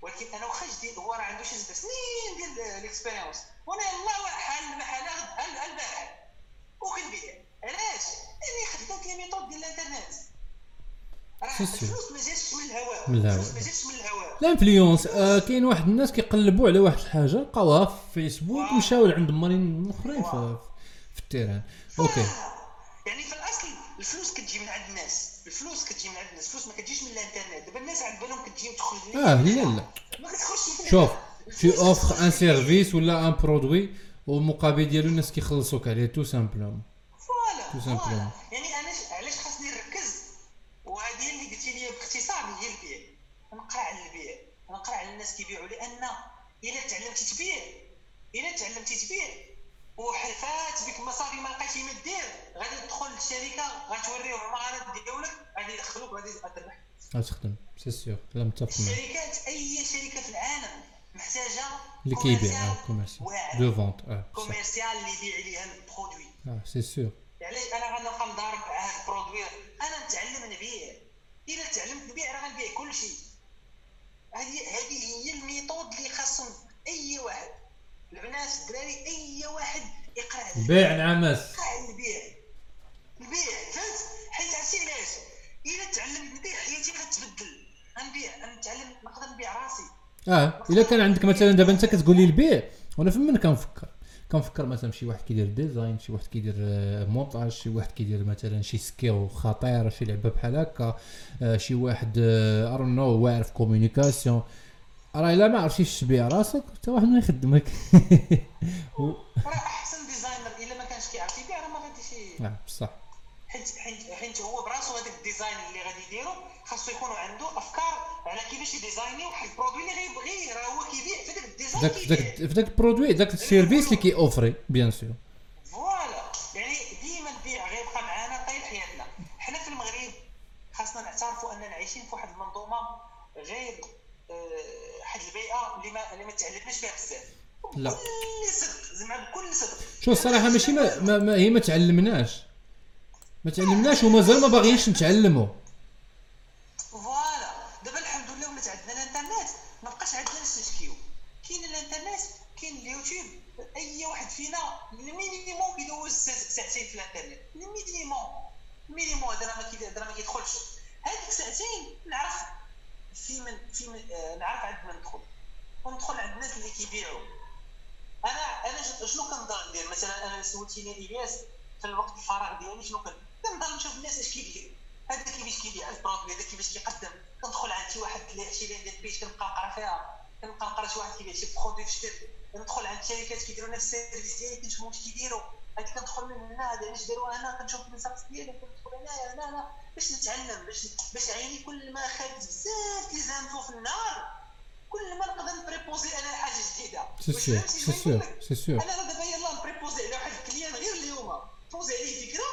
ولكن أنا واخا جديد هو راه عنده شي ست سنين ديال ال expérience. وأنا يلاه حال بحال غد ألبارح. وكنبيع. علاش؟ لاني خدمت les méthodes ديال الإنترنت. راه. الفلوس ما جاتش من الهواء. من الهواء. الفلوس ما جاتش من الهواء. ال influence آه كاين واحد الناس كيقلبوا على واحد الحاجة لقاوها في فيسبوك ومشاو لعند مارين أخرين في, في ال terrain. ok. يعني في الأصل الفلوس كتجي من عند الناس. الفلوس كتجي من عند الناس. الفلوس ما كتجيش من الإنترنت. دابا الناس عند بالهم كتجي وتدخل آه لا لا. ما كتخرجش من شوف tu offres un service ولا un produit ومقابل ديالو الناس كيخلصوك عليه tout simplement simplement. يعني علاش علاش خاصني نركز؟ وهذه اللي قلتي لي باختصار هي البيع. نقرأ على البيع. نقرأ على الناس كيبيعوا لأن إلا تعلمتي تبيع إلا تعلمتي تبيع. وحفات بك مصاري ما لقيتي ما دير. غادي تدخل للشركة غتوريهم المهارات ديالك غادي يدخلوك غادي تربح. غتخدم سي سيغ لا متفق الشركات أي شركة في العالم محتاجة اللي كيبيع commercial. de vente commercial اللي يبيع ليها ال produit. آه سي سيغ يعني أنا غنبقى نضارب مع هاد ال produit؟ أنا نتعلم نبيع. الا تعلمت نبيع راه غنبيع كل شيء هذه هذه هي ال méthode اللي خاصهم أي واحد. البنات الدراري أي واحد يقرأ. على البيع نعمس يقرا البيع البيع فهمت؟ حيت عرفتي علاش؟ إلا تعلمت نبيع حياتي غتبدل. غنبيع. غنتعلم نقدر نبيع راسي. آه إلا كان عندك مثلا دابا أنت كتقول لي البيع وأنا فين كنفكر. كنفكر مثلا شي واحد كيدير design شي واحد كيدير آه، مونتاج شي واحد كيدير مثلا شي skill خطير شي لعبة بحال هكا آه، شي واحد ارون نو واعر في communication راه الا ما عرفتيش تبيع راسك حتى واحد ما يخدمك. و- راه أحسن designer إلا ما كانش كيعرف يبيع راه ما غاديش نعم بصح. حيت حيت هو براسو هذاك ال design اللي غادي يديرو خاصو يكون عنده أفكار على كيفاش يديزايني واحد ال produit اللي غيبغي راه هو كيبيع في ذاك ال design داك داك في داك ال produit داك ال service اللي كي offri bien sûr. voilà. يعني ديما البيع غيبقى معانا طول حياتنا. حنا في المغرب خاصنا نعترفوا أننا عايشين في واحد المنظومة غير آه، واحد البيئة اللي ما اللي ما تعلمناش فيها بزاف. لا. بكل صدق زعما بكل صدق. شوف الصراحه ماشي ما, ما, ما هي ما تعلمناش. ما تعلمناش ومازال ما باغيينش نتعلموا voilà دابا الحمد لله ولات عندنا الانترنت ما بقاش عندنا نستشكيو كاين الانترنت كاين اليوتيوب اي واحد فينا ال minimum كيدوز سا- ساعتين في الإنترنت. ال minimum ال minimum هذا ما هذا ما كيدخلش. هذيك ساعتين نعرف في من في من آه نعرف عند من ندخل. وندخل عند الناس اللي كيبيعوا. أنا أنا شنو كنضل ندير؟ مثلا أنا سولتيني إلياس في الوقت الفراغ ديالي شنو كن كنضل نشوف الناس اش كيدير هذا كيفاش كيبيع ال produit هذا كيفاش كيقدم كندخل عند شي واحد اللي شي ديال ال page كنبقى نقرا فيها. كنبقى نقرا شي واحد كيبيع شي produit في الشركة. ندخل عند شركات كيديروا نفس السيرفيس ديالي كنشوف واش كيديروا. هاد كندخل من هنا هذا علاش داروا هنا؟ كنشوف الريسيرش ديالهم كندخل هنايا هنا هنا باش نتعلم باش باش عيني كل ما خدت بزاف لي زانفو في النهار. كل ما نقدر نبريبوزي أنا حاجة جديدة. سي فهمتي؟ سي شنو لك؟ سي سور أنا دابا يلاه نبريبوزي على واحد الكليان غير اليوم. بوزي عليه فكرة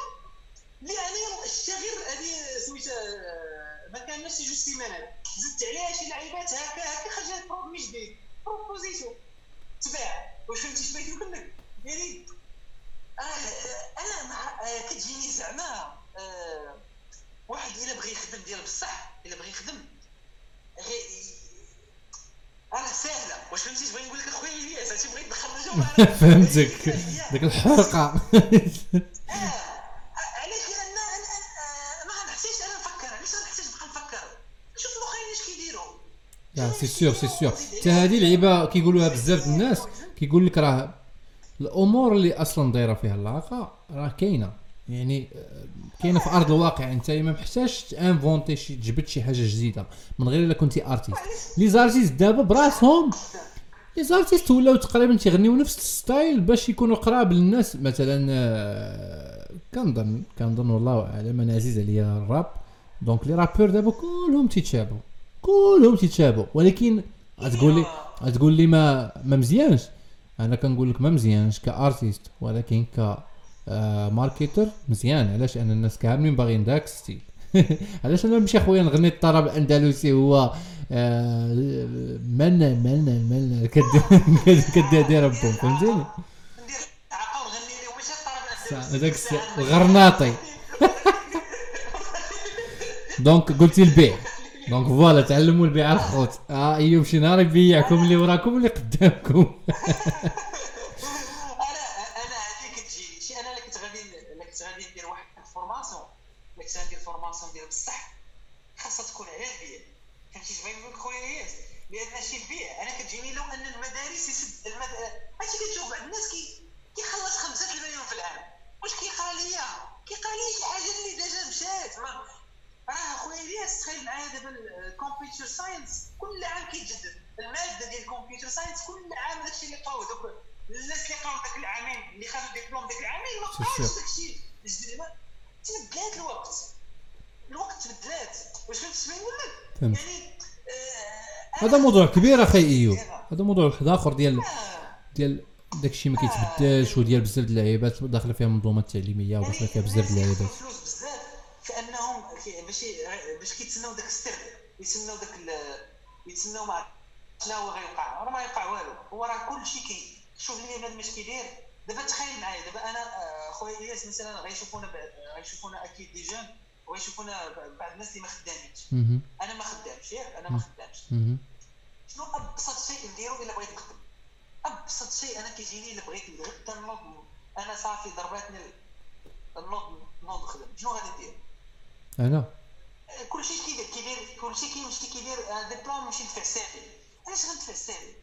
اللي أنا شتا غير هذه سميتها آه، ما كانش شي جوج سيمانات. زدت عليها شي لعيبات هكا هكا خرجت برودوي جديد. بروبوزيسيون تباع. واش فهمتي اش بغيت نقول لك؟ يعني آه، أنا مع آه، كتجيني زعما آه، واحد إلا بغى يخدم ديال بصح إلا بغى يخدم غي- أنا سهلة. واش فهمتي بغيت نقول لك أخويا إلياس؟ هادشي بغيت معنا فهمتك. ديك الحرقة. علاش لأن أنا ما غنحتاجش أنا نفكر. علاش غنحتاج نبقى نفكر؟ نشوف الاخرين اش كيديروا. لا c'est sûr c'est sûr حتى هذه لعيبة كيقولوها بزاف الناس كيقول لك راه الأمور اللي أصلا دايرة فيها العلاقة راه كاينة. يعني آه، كاينة في أرض الواقع. أنت ما محتاجش تا inventer شي تجبد شي حاجة جديدة من غير إلا كنتي artiste les artistes دابا براسهم les artistes ولاو تقريبا تيغنيو نفس ال style باش يكونوا قراب للناس. مثلا آه، كنظن كنظن والله أعلم أنا عزيز عليا الراب. donc les rappeurs دابا كلهم تيتشابهوا كلهم تيتشابهوا. ولكن غتقول لي غتقول لي ما ما مزيانش. أنا كنقول لك ما مزيانش ك artiste ولكن ك آه، marketer مزيان. علاش؟ ان الناس كاملين باغيين داك style علاش أنا نمشي أخويا نغني الطرب الأندلسي؟ هو آه، مالنا مالنا مالنا دير ربهم فهمتيني. هذاك الغرناطي donc قلتي البيع. donc voilà تعلموا البيع الخوت. آه أيوب شي نهار يبيعكم اللي وراكم اللي قدامكم؟ أنا أنا شي أنا كنت غادي كنت غادي ندير واحد ال formation كنت غندير formation ديال بصح. خاصها تكون لك خويا لأن أنا كتجيني لو أن المدارس كتشوف بعض الناس كي كيخلص خمسة المليون في العام. واش كيقرا ليا؟ كيقرا لي شي حاجة اللي déjà مشات. ما راه خويا إلياس تخيل معايا دابا ال computer science كل عام كيتجدد. المادة ديال ال computer science كل عام داكشي اللي قراو دوك الناس اللي قراو داك العامين اللي خدوا ديبلوم داك العامين ما سير. داكشي. تبدلات الوقت. الوقت تبدلات. واش فهمت فهمت. يعني آه، هذا موضوع كبير أخي إيوب. هذا موضوع واحد آخر ديال آه، ديال داكشي ما كيتبدلش وديال بزاف د اللعيبات داخلة فيها منظومات تعليمية وداخلة فيها بزاف د اللعيبات. كي- باش كيتسناو داك ال stress يتسناو داك يتسناو ما شنو هو غيوقع. راه ما يوقع والو. هو راه كل شيء كاين شوف لي بنادم اش كيدير. دابا تخيل معايا دابا أنا آه، خويا إلياس مثلا غيشوفونا غيشوفونا أكيد des jeunes وغيشوفونا بعض الناس اللي ما خدامينش. أنا ما خدامش ياك؟ أنا ما خدامش. شنو أبسط شيء نديرو إلا بغيت نخدم؟ أبسط شيء أنا كيجيني إلا بغيت غدا نوض أنا صافي ضرباتني النوض نوض نخدم شنو غادي ندير أنا؟ كل شيء كيدير كيدير كل شيء كيمشي كيدير آه، ديبلوم نمشي ندفع salarié علاش غندفع salarié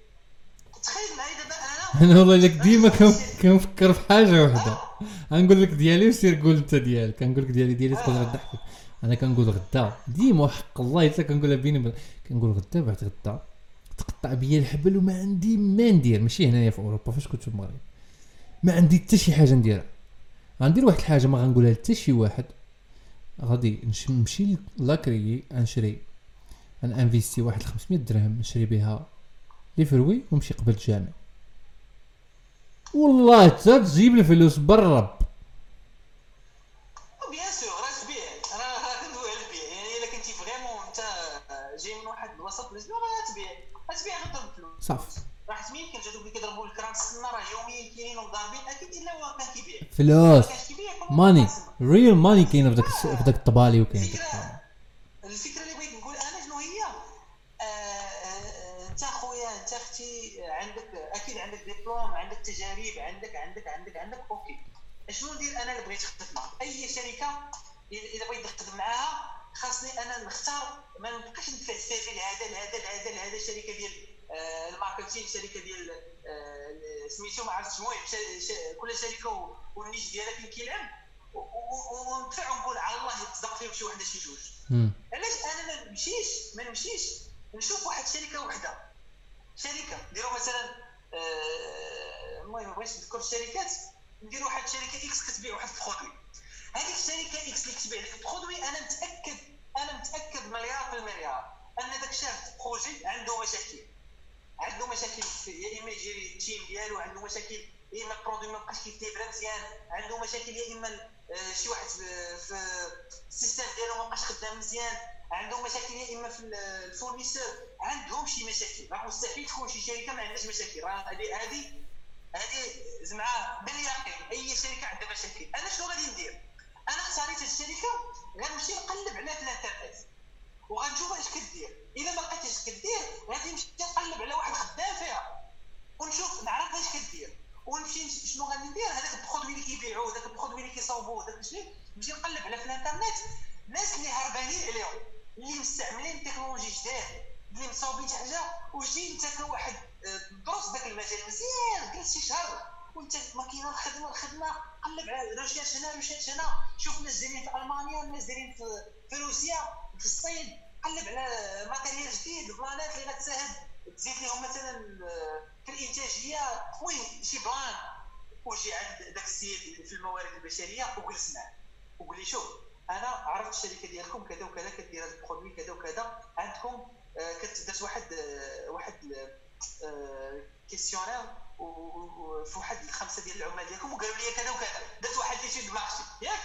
تخيل معايا دابا أنا أنا والله لك ديما كن- كنفكر في حاجة وحدة. غنقول لك ديالي وسير قول أنت ديالك. كنقول لك ديالي ديالي تقدر تضحك أنا كنقول غدا. ديما وحق الله حتى كنقولها بيني كنقول غدا بعد غدا. تقطع بيا الحبل وما عندي ما ندير. ماشي هنايا في أوروبا. فاش كنت في المغرب ما عندي حتى شي حاجة نديرها. غندير واحد الحاجة ما غنقولها لحتى شي واحد. غادي نمشي لاكري نشري investir واحد 500 درهم نشري بها les fruits ونمشي قبل الجامع والله حتى تجيب الفلوس بالرب بيان سور راه تبيع راه كندوي على البيع يعني كنتي جاي من واحد الوسط راه صافي مين كنت هذوك اللي كيضربوا الكرام السنة راه يوميا كاينين وضاربين أكيد إلا هو كان كيبيع فلوس ماني. ريل ماني كاينة في داك في داك الطبالي وكاين الفكرة الفكرة اللي بغيت نقول أنا شنو هي؟ آه، آه، أنت خويا أنت أختي عندك أكيد عندك ديبلوم عندك تجارب عندك عندك عندك عندك أوكي. شنو ندير أنا اللي بغيت نخدم معها أي شركة اذا بغيت نخدم معاها خاصني أنا نختار ما نبقاش ندفع ال CV لهذا لهذا لهذا لهذا الشركة ديال ال marketing شركه ديال آه، سميتو ما عرفتش المهم كل شركة وال niche ديالها فين كيلعب وندفع ونقول على الله يتصدق فيهم شي وحدة شي جوج. علاش؟ أنا ما نمشيش ما نمشيش. نشوف واحد شركة وحدة. شركة نديروا مثلا آه، المهم ما بغيتش نذكر الشركات. ندير واحد شركة X كتبيع واحد ال produit. هذيك الشركة X اللي كتبيع لك ال produit أنا متأكد أنا متأكد مليار في المليار أن داك ال chef projet عنده مشاكل. عنده مشاكل يا اما يجري ال team ديالو عنده مشاكل يا اما ال produit ما بقاش مزيان عنده مشاكل يا إما آه، شي واحد في ال système ديالو ما بقاش خدام مزيان عندهم مشاكل يا إما في ال- ال fournisseur عندهم شي مشاكل. راه مستحيل تكون شي شركة ما عندهاش مشاكل. راه هذه هذه هذه زعما باليقين أي شركة عندها مشاكل. أنا شنو غادي ندير؟ أنا اختاريت الشركة غنمشي نقلب عليها في الانترنت وغنشوف اش كدير إذا ما لقيتش اش كدير غادي نمشي نقلب على واحد خدام فيها. ونشوف نعرف اش كدير ونمشي شنو غادي ندير؟ هذاك البرودوي اللي كيبيعوه هذاك البرودوي اللي كيصاوبوه هذاك الشيء نمشي نقلب على في الإنترنت. الناس اللي هربانين عليهم اللي مستعملين تكنولوجي جداد اللي مصاوبين شي حاجة وجي انت كواحد آه، دروس ذاك المجال مزيان جلس شي شهر وانت ما كاينة الخدمة الخدمة قلب على رشاش هنا رشاش هنا شوف ناس دايرين في ألمانيا ناس دايرين في روسيا. في الصين قلب على ماتيريال جديد البلانات اللي غتساعد تزيد لهم مثلا آه، في الإنتاجية خويا شي بلان وجي عند ذاك السيد في الموارد البشرية وجلس معاه وقول لي شوف أنا عرفت الشركة ديالكم كذا وكذا كدير هذا البرودوي كذا وكذا. عندكم آه، كتدرس واحد آه، واحد كيسيونير في واحد الخمسة ديال العمال ديالكم وقالوا لي كذا وكذا. درت واحد ليتود مارشي ياك!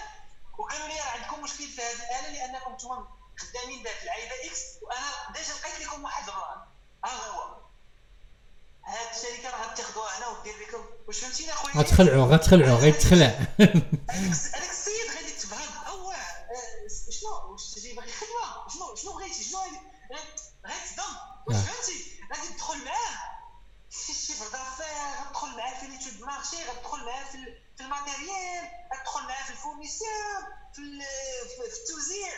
وقالوا لي راه عندكم مشكل في هذه الآلة لأنكم نتوما خدامين بهذه اللعيبه إكس وأنا ديجا لقيت لكم واحد البلان ها هو. هاد الشركة راه غتاخذوها هنا ودير لكم. واش فهمتيني أخويا؟ غتخلعوا غتخلعوا غيتخلع هذاك السيد غادي تبهض اوه آه، شنو؟ واش تجي باغي خدمة؟ شنو؟ شنو بغيتي؟ شنو غادي؟ غيتصدم واش آه. فهمتي؟ غادي تدخل معاه. في الشيفر دافير غتدخل معاه في ليتود مارشي غتدخل معاه في في الماتيريال غتدخل معاه في الفورنيسيور في ال- في في التوزيع.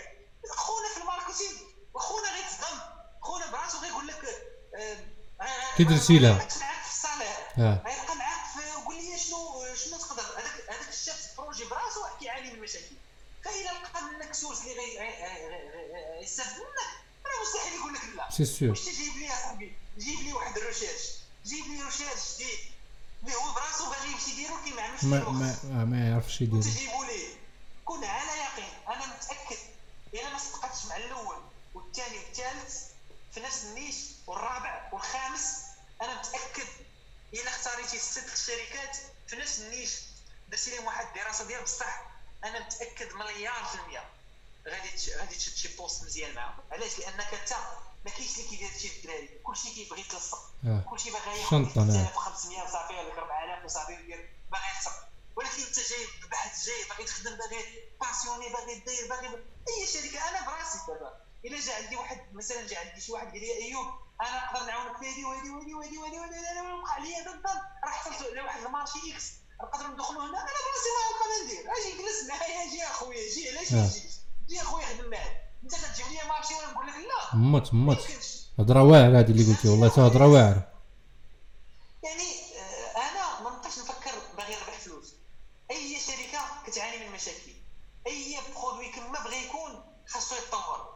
خونا في الماركتينغ وخونا غيتصدم خونا براسو غيقول لك آه، آه، كي درتي لها؟ معاك في الصالير آه. غيبقى معاك في قول لي شنو شنو تقدر؟ هذاك هذاك الشخص بروجي براسو كيعاني من المشاكل فإذا لقى منك سورس اللي غي- غي- غي- غي- غيستافد منك راه مستحيل يقول لك لا. سي سور واش تجيب لي يا صاحبي؟ جيب لي واحد الريشيرش جيب لي ريشيرش جديد. اللي هو براسو باغي يمشي يديرو كي ما عملش ما ما آه، ما يعرفش يدير تجيبوا ليه. كون على يقين. أنا متأكد. إلا ما صدقتش مع الأول والثاني والثالث في نفس النيش والرابع والخامس أنا متأكد إلا اختاريتي ست شركات في نفس النيش. درتي لهم واحد الدراسه ديال بصح أنا متأكد مليار في المية. غادي غادي تشد شي بوست مزيان معاهم. علاش؟ لأنك أنت ما كاينش اللي كيدير هادشي الدراري. كلشي كيبغي يتلصق. آه. كلشي باغي ياخذ شنطة، نعم. 3500 وصافي ولا 4000 وصافي باغي يخسر ولكن انت جاي بحث جاي باغي تخدم باغي باسيوني باغي دير باغي أي شركة. أنا براسي دابا إلا جا عندي واحد مثلا جا عندي شي واحد قال لي ايوب أنا نقدر نعاونك في هذه وهذه وهذه وهذه وهذه وهذه أنا وقع لي ضد راه حصلت على واحد المارشي إكس نقدر ندخلوا هنا. أنا براسي ما نبقى ندير. أجي جلس معايا جي أخويا جي علاش آه. ما تجيش جي أخويا خدم معايا. أنت كتجيب لي مارشي وأنا نقول لك لا. مت مت. هضرة واعرة هذه اللي قلتي والله تا هضره واعرة. يعني آه، أنا ما نبقاش نفكر باغي نربح فلوس اي شركه كتعاني من مشاكل اي برودوي كما بغى يكون خاصو يتطور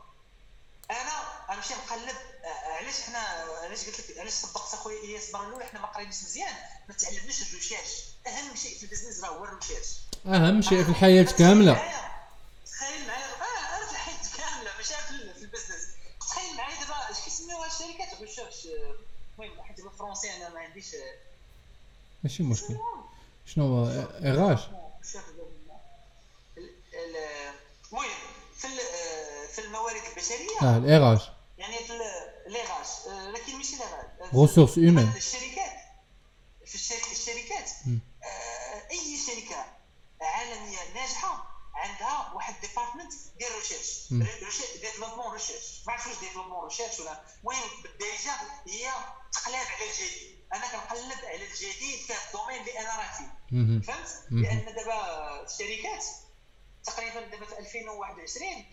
أنا غنمشي نقلب آه، علاش حنا علاش قلت لك علاش طبقت أخويا إلياس المره الاولى حنا ما قريناش مزيان. ما تعلمناش الريشيرش أهم شيء في البزنس راه هو الريشيرش أهم شيء في الحياة كاملة. تخيل معايا. آه في الحياة كاملة ماشي في البزنس. تخيل معايا دابا اش كيسميوها الشركات؟ ريشيرش آه، المهم حيت بالفرونسي أنا ما عنديش آه، ماشي مشكل. شنو هو؟ ال- المهم في في الموارد البشرية. آه الاغاش يعني في ال- ماشي لي غاش Ressources humaines. الشركات في الشركات اي شركه عالميه ناجحه عندها واحد ديبارتمنت ديال ريشيرش. ديفلوبمون ريشيرش ما عرفتش واش ديفلوبمون ريشيرش ولا المهم بالدارجه هي تقلاب على الجديد. أنا كنقلب على الجديد في الدومين اللي أنا راه فيه. فهمت. لأن دابا الشركات تقريبا دابا في 2021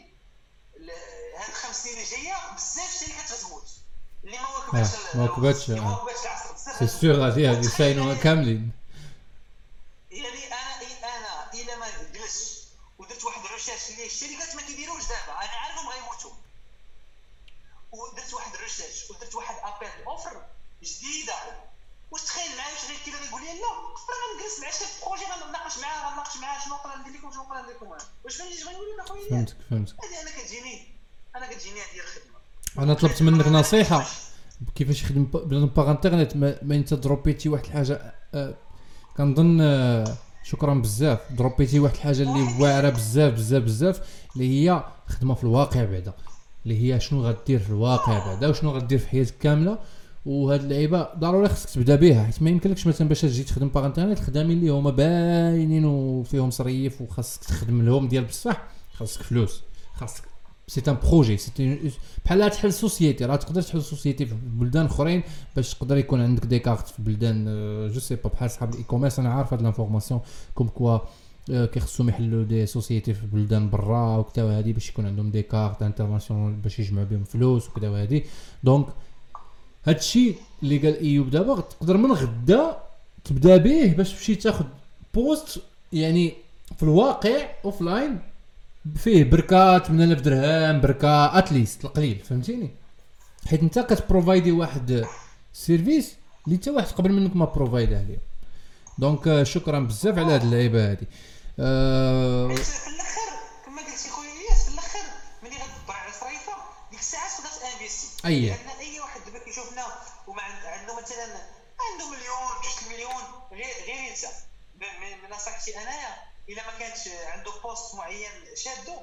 ال- هاد الخمس سنين الجاية بزاف الشركات غتموت. اللي ما واكباش آه، ما واكباتش، اللي ما. واكباتش العصر بزاف سي غادي يعني- كاملين يعني أنا أنا الا ما جلست ودرت واحد الريشيرش اللي الشركات ما كيديروش دابا. أنا عارفهم غيموتوا ودرت واحد الريشيرش ودرت واحد أوفر جديدة. واش تخيل معايا واش غير كذا غيقول لي لا غنجلس مع شي بروجي غنناقش معاه غنناقش معاه شنو نقدر ندير لكم شنو نقدر ندير لكم. واش غنقول لك اخويا فهمتك فهمتك. هذه أنا كتجيني أنا كتجيني هذه الخدمة. أنا طلبت منك نصيحة. كيفاش يخدم بنادم باغ انترنت ما, أنت دروبيتي واحد الحاجة آه كنظن آه شكرا بزاف. دروبيتي واحد الحاجة اللي واعرة بزاف بزاف بزاف اللي هي خدمة في الواقع بعدا. اللي هي شنو غدير في الواقع بعدا وشنو غدير في حياتك كاملة. وهاد اللعيبة ضروري خصك تبدأ بها حيت ما يمكنلكش مثلا باش تجي تخدم باغ انترنت خدامين اللي هما باينين وفيهم صريف وخاصك تخدم لهم ديال بصح خاصك فلوس خاصك سي ان بروجي سي بحال تحل سوسيتي راه تقدر تحل سوسيتي في بلدان أخرين باش تقدر يكون عندك دي كارت في بلدان جو سي با بحال صحاب الاي كوميرس أنا عارف هاد لانفورماسيون كوم كوا آه، كيخصهم يحلوا des sociétés في بلدان برا وكذا وهادي باش يكون عندهم des cartes internationales باش يجمعوا بهم فلوس وكذا وهادي. donc هادشي اللي قال ايوب دابا تقدر من غدا تبدا به باش تمشي تاخذ poste يعني في الواقع offline فيه براك 8000 درهم براك at least القليل فهمتيني؟ حيت انت كت provideي واحد service اللي حتى واحد قبل منك ما provideها ليه donc آه، شكرا بزاف على هاد اللعيبة هادي. آه حيت في الأخر كما قلتي خويا الياس في الأخر ملي غدبر على صريفة ديك الساعة تقدر ت investi أيه. لأن أي واحد دابا كيشوفنا وما عند- عنده مثلا عنده مليون جوج المليون غير غير ينسى. من نصيحتي أنايا الا ما كانش عنده poste معين شادو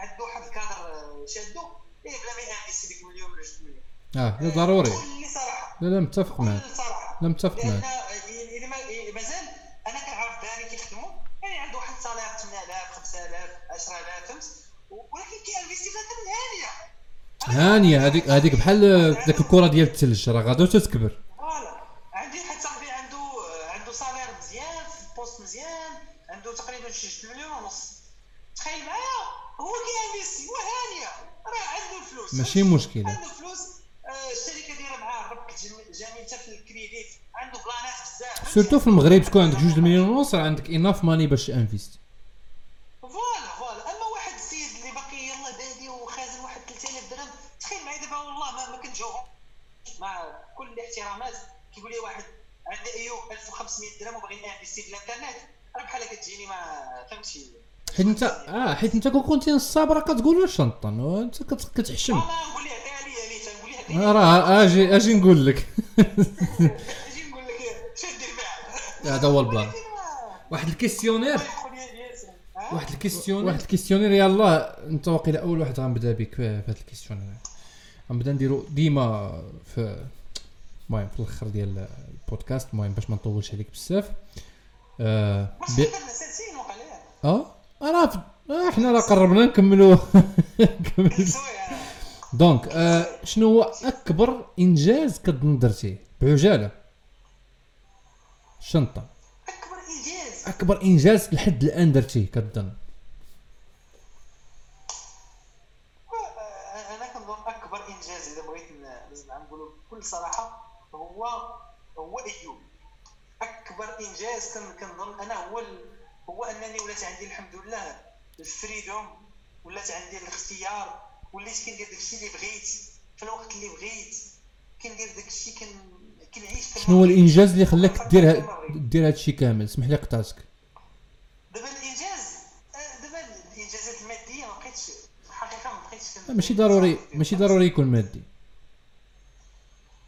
عنده واحد الكادر شادو إيه بلا ما ي investi ديك مليون ولا جوج مليون. آه لا ضروري. صراحة لا لا متفق معك. لا متفق معك. إيه مازال أنا كنعرف دراري كيخدموا يعني عنده واحد salaire 8000 5000 10000 فهمت؟ ولكن كي investi في هذا هانية. هانية هذيك هذيك بحال ذاك الكرة ديال الثلج راه غادي تتكبر voilà عندي واحد صاحبي عنده عنده salaire مزيان في poste مزيان عنده تقريبا شي 2 مليون ونص تخيل معايا هو كي investi وهانيه راه عنده ماشي مشكلة. عنده فلوس آه، الشركة دايرة معاه ربك جم- جميل حتى في الكريديت. عنده planات بزاف. surtout في المغرب تكون عندك جوج مليون ونص راه عندك enough money باش invest voilà voilà. أما واحد السيد اللي باقي يلا بادي وخازن واحد 3000 درهم تخيل معايا دابا والله ما, ما مع كل الاحترامات كيقول لي واحد عندي ايوب 1500 درهم وباغي ن investi في الإنترنت. راه بحال كتجيني ما فهمتي حيت انت آه حيت انت كون كنتي نصاب راه كتقول واش شنطن وانت كت- كتحشم. نقول لها عطيها لي تنقول لها عطيها آه، راه أجي أجي نقول لك. أجي نقول لك شنو دير هذا هو ال plan. واحد ال questionnaire؟ واحد ال questionnaire واحد ال questionnaire يلاه انت واقيلا أول واحد غنبدأ بك في هذا ال questionnaire غنبدأ نديرو ديما في المهم في الأخر ديال البودكاست. المهم باش ما نطولش عليك بزاف. آه بي... آه؟ آه إحنا راه قربنا نكملوا donc آه شنو هو أكبر إنجاز كظن درتيه؟ بعجالة. اشنو هو أكبر إنجاز. أكبر إنجاز لحد الآن درتيه كظن آه، أنا كنظن أكبر إنجاز إذا بغيت نقولوا بكل صراحة هو هو ايوب أكبر إنجاز كن- كنظن أنا هو ال- هو أنني ولات عندي الحمد لله الفريدوم ولات عندي الاختيار وليت كندير داكشي اللي بغيت في الوقت اللي بغيت كندير داكشي كن كنعيش شنو هو. الإنجاز اللي خلاك دير. دير هادشي كامل؟ اسمح لي قطعتك دابا الإنجاز آه، دابا الإنجازات المادية ما بقيتش الحقيقة ما بقيتش ماشي ضروري ماشي ضروري يكون مادي.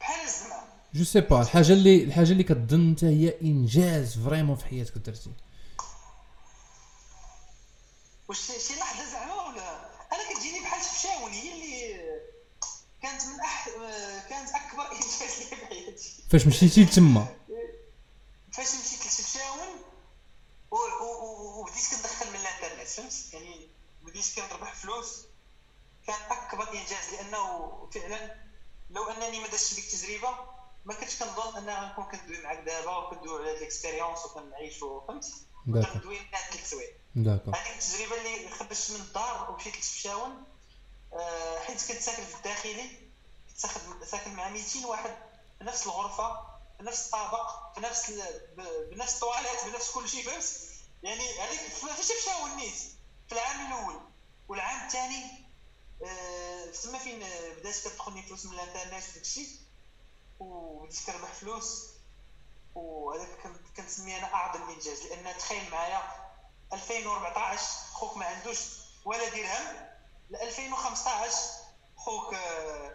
بحال الزعما جو سي با الحاجة اللي الحاجة اللي كتظن انت هي إنجاز فريمون في حياتك درتي. واش شي لحظة زعما ولا؟ أنا كتجيني بحال شفشاون هي اللي كانت من أح... كانت أكبر إنجاز لي في حياتي. فاش مشيتي لتما؟ فاش مشيت لشفشاون وبديت كندخل من الانترنت فهمت؟ يعني بديت كنربح فلوس كان أكبر إنجاز لأنه فعلا لو أنني ما درتش ديك التجربة ما كنتش كنظن ان غنكون كندوي معاك دابا وكندوي على هاد ال expérience وكنعيشوا فهمت؟ هاد ثلاث سوايع d'accord هذيك التجربه اللي خرجت من الدار ومشيت لشفشاون آه، حيت كنت ساكن في الداخلي ساكن مع 200 واحد في نفس الغرفة في نفس الطابق في نفس بنفس الطواليت بنفس كل شيء فهمت؟ يعني هذيك في شفشاون نيت في العام الأول والعام الثاني آه، تما فين؟ بدأت كتدخلني فلوس من الانترنت وداك الشيء وبديت كنربح فلوس. وهذاك كنت كنسميه أنا أعظم إنجاز لأن تخيل معايا 2014 خوك ما عندوش ولا درهم ل 2015 خوك آه،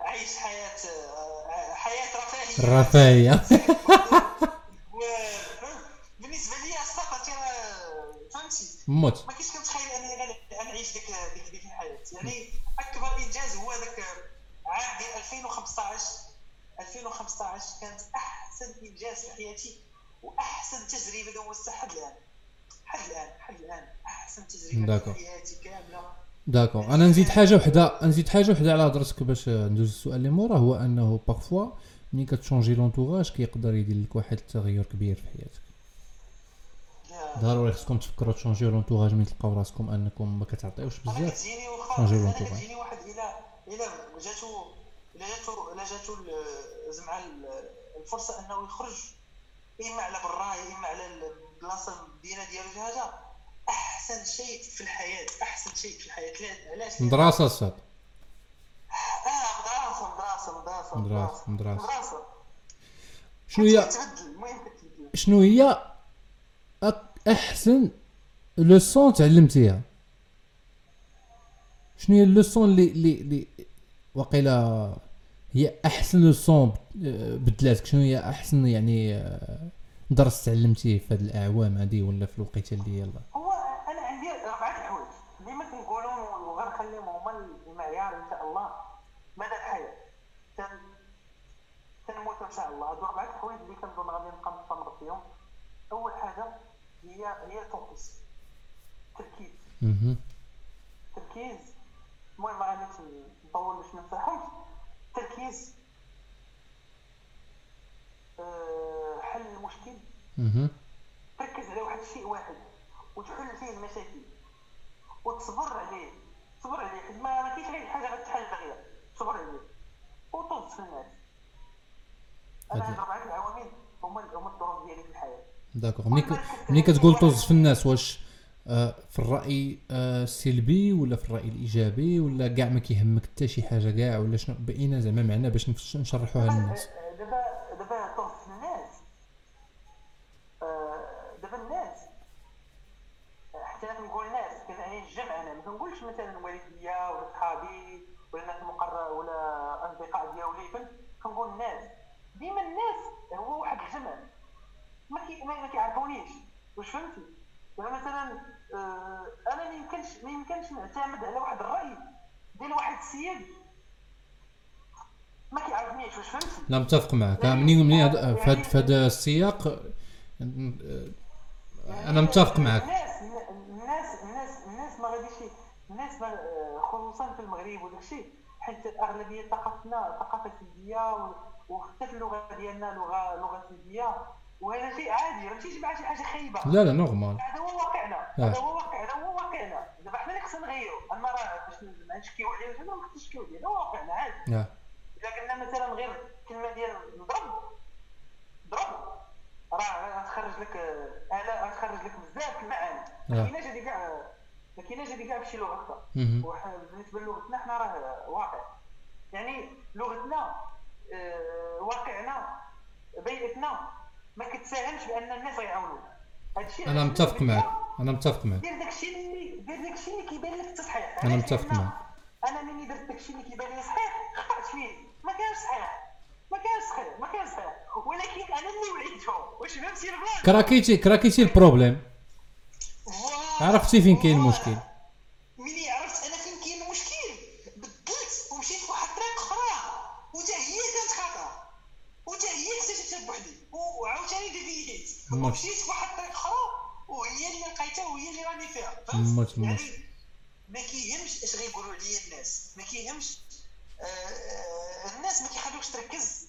عايش حياة آه، حياة رفاهية. الرفاهيه و- بالنسبة لي السقط فهمتي؟ موت. ما كنتش كنتخيل انني غن- غنعيش ديك ديك ديك الحياة. يعني أكبر إنجاز هو ذاك عام ديال 2015 2015 كانت أحسن إنجاز في حياتي وأحسن تجربة دوزتها حد الآن. حد الآن حد الآن. أحسن تجربة. في حياتي كاملة. d'accord. أنا نزيد حاجة وحدة نزيد حاجة وحدة على هضرتك باش ندوز السؤال اللي مورا هو أنه parfois ملي كت changer l'entourage كيقدر يدير لك واحد التغير كبير في حياتك. ضروري خصكم تفكروا ت changerيو l'entourage ملي تلقاو راسكم أنكم ما كتعطيوش بزاف. كتجيني واخا changer أنا l'entourage. كتجيني واحد إلى إلى جاتو إلى جاتو إلى جاتو ال- زعما ال- الفرصة أنه يخرج إما على برا إما على البلاصة المدينة ديالو شي حاجة أحسن شيء في الحياة أحسن شيء في الحياة. لا- علاش؟ مدرسة الصاد آه مدرسة مدرسة مدرسة مدرسة. مدرسة. شنو هي شنو هي أحسن لوسون تعلمتيها؟ شنو هي اللوسون اللي اللي اللي وقيلا هي أحسن لوسون آه، بدلاتك. شنو هي أحسن يعني آه، درس تعلمتيه في هذه الأعوام هذه ولا في الوقيتة اللي يلا هو أنا عندي اربعه الحوايج ديما كنقولهم وغنخليهم هما المعيار إن شاء الله. مدى الحياة تن تنموت إن شاء الله. هادو اربعه الحوايج اللي كنظن غادي نبقى مستمر فيهم. أول حاجة هي هي الفوكس. التركيز. التركيز. المهم ما غاديش نطول باش ما ننساهمش. التركيز أه حل المشكل. تركز على واحد الشيء واحد وتحل فيه المشاكل وتصبر عليه تصبر عليه. حيت ما كاينش غير حاجة غتحل دغيا تصبر عليه وطز في الناس. أنا هاد اربعه العوامل هما هما الظروف ديالي في الحياة. داكوغ ملي ملي كتقول طز في الناس واش آه، في الرأي آه، السلبي ولا في الرأي الإيجابي ولا كاع ما كيهمك حتى شي حاجة كاع ولا شنو؟ بقينا زعما معنا باش نشرحوها للناس. دابا دابا طز في الناس. آه، دابا الناس. حتى كنقول الناس كنعني الجمع أنا ما كنقولش مثلا والديا ولا صحابي ولا الناس المقرب ولا أصدقاء ديالي كنقول الناس. ديما الناس هو واحد الجمع. ما كي ما ما كيعرفونيش. واش فهمتي؟ مثلا آه، أنا ما يمكنش ما يمكنش نعتمد على واحد الرأي ديال واحد السيد. ما كيعرفنيش واش فهمتي لا متفق معك آه، منين منين هاد- في هذا السياق آه، أنا متفق معك الناس الناس الناس الناس ما غاديش الناس ما خصوصا في المغرب وداك الشيء حيت أغلبية ثقافتنا ثقافة سلبيه وحتى اللغة ديالنا لغة لغة سلبيه وهذا شيء عادي ماشي شي حاجة خايبه لا لا نورمال هذا هو واقعنا آه. هذا هو واقع هذا هو واقعنا. دابا حنا اللي خصنا نغيرو أما راه باش ما نشكيو عليه ما خصناش نشكيو عليه هذا هو واقعنا عادي. آه. إذا قلنا مثلا غير كلمة ديال نضرب ضرب. راه غتخرج لك اله غتخرج لك بزاف المعاني. ما آه. كايناش هذه كاع ما كايناش هذه كاع بشي لغه أخرى بالنسبة للغتنا حنا راه واقع. يعني لغتنا آه، واقعنا بيئتنا ما كتساهمش بان الناس غيعاونوك. هادشي أنا متفق معك أنا متفق معك دير داكشي اللي دير داكشي اللي كيبان لك انت صحيح أنا علاش؟ متفق معك. أنا ملي درت داكشي اللي كيبان لي صحيح خطأت فيه. ما كانش صحيح. ما كانش صحيح. ما كانش صحيح. ولكن أنا اللي وعدته. واش فهمتي البلان كراكيتي كراكيتي البروبليم. عرفتي فين كاين. المشكل ملي عرفت أنا فين كاين المشكل بدلت ومشيت في واحد الطريق أخرى وتا هي كانت خطا وتا هي اكتشفتها بوحدي وعاوتاني ومشيت في واحد الطريق أخرى وهي اللي لقيتها وهي اللي راني فيها. فهمت؟ مم. يعني ما كيهمش اش غيقولوا عليا الناس. ما كيهمش آه، آه، الناس ما كيخلوكش تركز.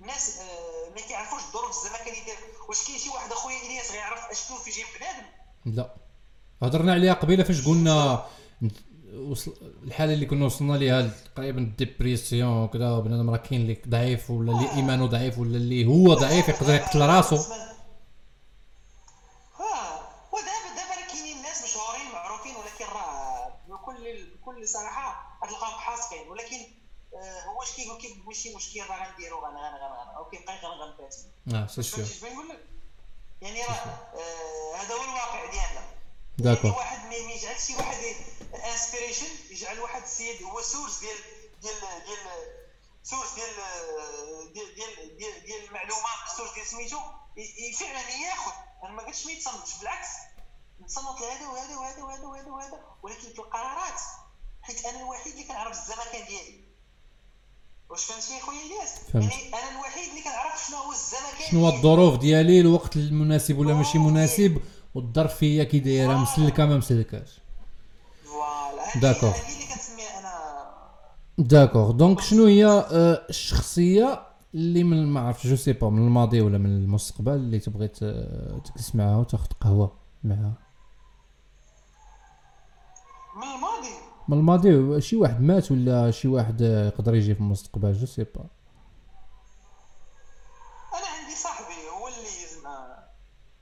الناس آه، ما كيعرفوش الظروف. الزمان كان يدير واش كاين شي واحد أخويا إلياس غيعرف اشنو في جيب بنادم؟ لا. هضرنا عليها قبيلة فاش قلنا وصل الحالة اللي كنا وصلنا ليها تقريبا ال dépression وكذا بنادم راه كاين اللي ضعيف ولا اللي إيمانه ضعيف ولا اللي هو ضعيف يقدر يقتل راسو آه ودابا دابا راه كاينين ناس مشهورين معروفين ولكن راه بكل بكل صراحة غتلقاهم حاسقين ولكن آه هو اش كيقول كيف ماشي مشكل راه غنديرو؟ غن غن غن أو كيبقى غن غنبات آه سي يعني راه آه هذا هو الواقع ديالنا. داكور يعني واحد ما يجعل شي واحد انسبيريشن يجعل واحد السيد هو سورس ديال ديال ديال سورس ديال ديال ديال ديال, ديال المعلومات سورس ديال سميتو فعلا ياخذ. أنا ما قلتش ما يتصنتش بالعكس. نتصنت لهذا وهذا وهذا وهذا وهذا وهذا ولكن في القرارات حيت أنا الوحيد اللي كنعرف الزمكان ديالي. واش فهمتني خويا إلياس. يعني أنا الوحيد اللي كنعرف شنو هو الزمكان شنو هو. الظروف ديالي الوقت المناسب ولا ماشي مناسب والظرف هي كي دايرة مسلكة ما مسلكاش. voilà. d'accord. d'accord. donc شنو هي آه، الشخصية اللي من ما عرفتش je sais pas من الماضي ولا من المستقبل اللي تبغي تجلس معاها وتاخذ قهوة معاها؟ من الماضي؟ من الماضي شي واحد مات ولا شي واحد آه، يقدر يجي في المستقبل؟ je sais pas. أنا عندي صاحبي هو اللي زعما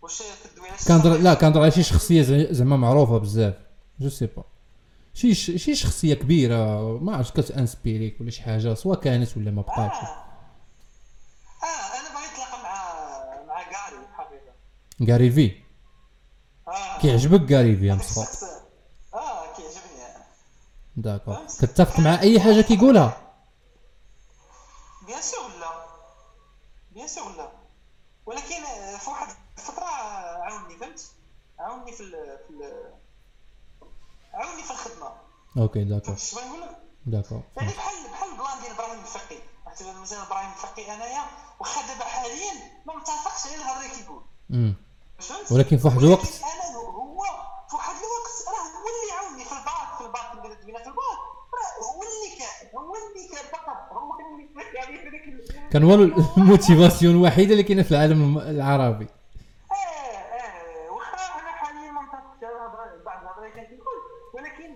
واش كنهضر لا كنهضر على شي شخصية زع- زعما معروفة بزاف. je sais pas. شي ش- شي شخصية كبيرة ما عرفتش كت inspirer ك ولا شي حاجة سواء كانت ولا ما بقاتش. آه آه أنا بغيت نتلاقى مع مع Gary الحقيقة Gary Vee آه كيعجبك Gary Vee يا هذاك مصطفى الشخص آه كيعجبني أنا d'accord كتفق مع اي حاجة كيقولها bien sûr لا bien sûr لا ولكن آه، في واحد الفترة عاوني فهمت؟ عاوني في ال في ال عاوني في الخدمة. OK اش بغي نقول لك؟ d'accord يعني بحال بحال ال plan ديال إبراهيم الفقي. اعتبر مثلا إبراهيم الفقي أنايا واخا دابا حاليا ما متفقش على الهضره اللي كيقول ولكن في واحد الوقت أنا هو في واحد الوقت راه هو اللي عاوني في الباك في الباك اللي دوينا في الباك. راه هو اللي كان هو اللي كان فقط هو اللي يعني في ذاك كان هو ال motivation الوحيدة اللي كاينة في العالم الم- العربي. آه آه واخا أنا حاليا ما بعض الهضره اللي ولكن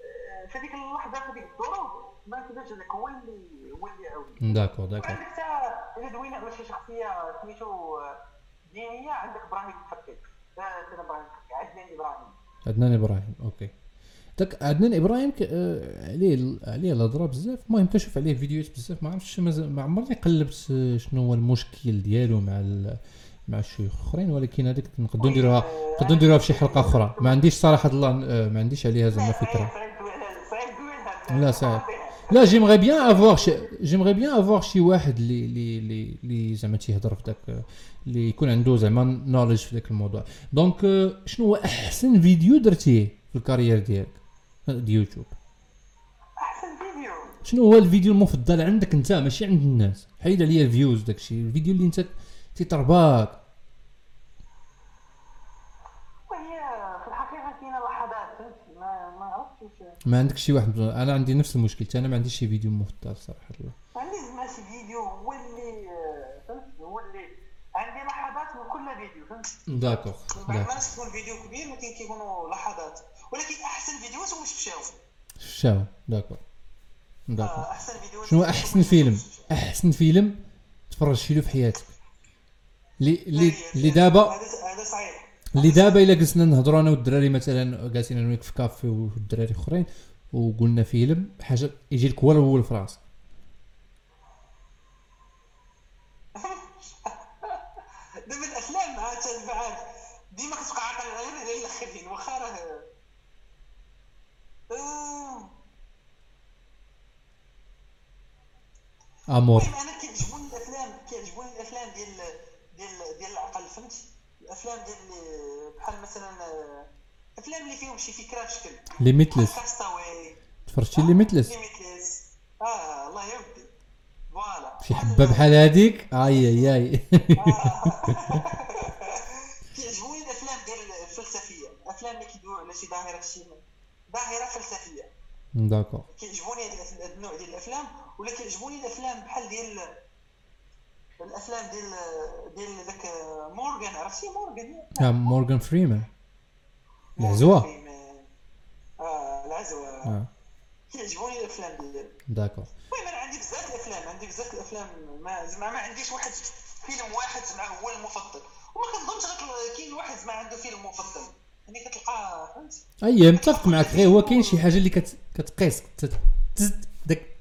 آه، في هذيك اللحظة في هذيك الظروف ما هذاك هو اللي هو اللي عاوني d'accord d'accord وعندك حتى إذا دوينا على شي شخصية سميتو آه، دينية عندك إبراهيم الفقي إبراهيم عدنان إبراهيم عدنان إبراهيم OK داك عدنان إبراهيم. آه، عليه عليه الهضره بزاف المهم كنشوف عليه فيديوهات بزاف ما عرفتش ما عمرني قلبت شنو هو المشكل ديالو مع. مع الشيوخ الاخرين ولكن هذيك نقدروا نديروها نقدروا نديروها في شي حلقة أخرى ما عنديش صراحة الله آه، ما عنديش عليها زعما فكرة لا صعيب لا j'aimerais bien avoir شي j'aimerais bien avoir شي واحد اللي اللي اللي اللي زعما تيهضر في داك اللي يكون عنده زعما knowledge في داك الموضوع. donc آه، شنو هو أحسن فيديو درتيه في ال carrière ديالك؟ ديال يوتيوب. أحسن فيديو. شنو هو الفيديو المفضل عندك انت؟ ماشي عند الناس. حيد عليا ال views داكشي. الفيديو اللي انت تيطرباك وهي في الحقيقة كاينة لحظات فهمت ما ما عرفتش واش ما عندك شي واحد أنا عندي نفس المشكل أنا ما عنديش شي فيديو مفضل صراحة. الله عندي زعما شي فيديو هو اللي فهمت؟ هو اللي عندي لحظات من كل فيديو فهمت؟ داكوغ ما تكون فيديو كبير ولكن كيكونوا لحظات ولكن أحسن فيديوهات هما شفشاو شاو داكوغ داكوغ. آه، أحسن فيديوهات شنو أحسن شفشاو. فيلم؟ أحسن فيلم تفرجتي له في حياتك؟ اللي اللي اللي دابا هذا صحيح. اللي دابا الا جلسنا نهضروا أنا والدراري مثلا جالسين أنا وياك في كافي والدراري اخرين وقلنا فيلم حاجة يجي لك هو الأول في راسك دابا الأفلام مع التبعات ديما كتبقى عاقل على غير الاخرين واخا راه. أمور. أنا كيعجبوني الافلام كيعجبوني الافلام ديال ديال ديال العقل فهمت الافلام ديال بحال مثلا آه، أفلام اللي فيهم شي فكرة في شكل Limitless Cast Away تفرجتي Limitless Limitless آه الله يودي voilà. شي حبة بحال هذيك آي آي آي. كيعجبوني الأفلام ديال الفلسفية. الأفلام اللي كيدويو على شي ظاهرة شي ظاهرة فلسفية. d'accord كيعجبوني هاد النوع ديال الأفلام ولا كيعجبوني الأفلام بحال ديال الأفلام ديال ديال ذاك مورغان. عرفتي مورغان؟ ها مورغان فريمان. العزوة. آه العزوة. آه. كيعجبوني الأفلام ديال d'accord المهم أنا عندي بزاف الأفلام عندي بزاف الأفلام. ما زعما ما عنديش واحد فيلم واحد زعما هو المفضل. وما كنظنش كاين واحد زعما عنده فيلم مفضل. يعني كتلقى فهمت؟ اي متفق معك غير هو كاين شي حاجة اللي كت... كتقيس كت... تز- داك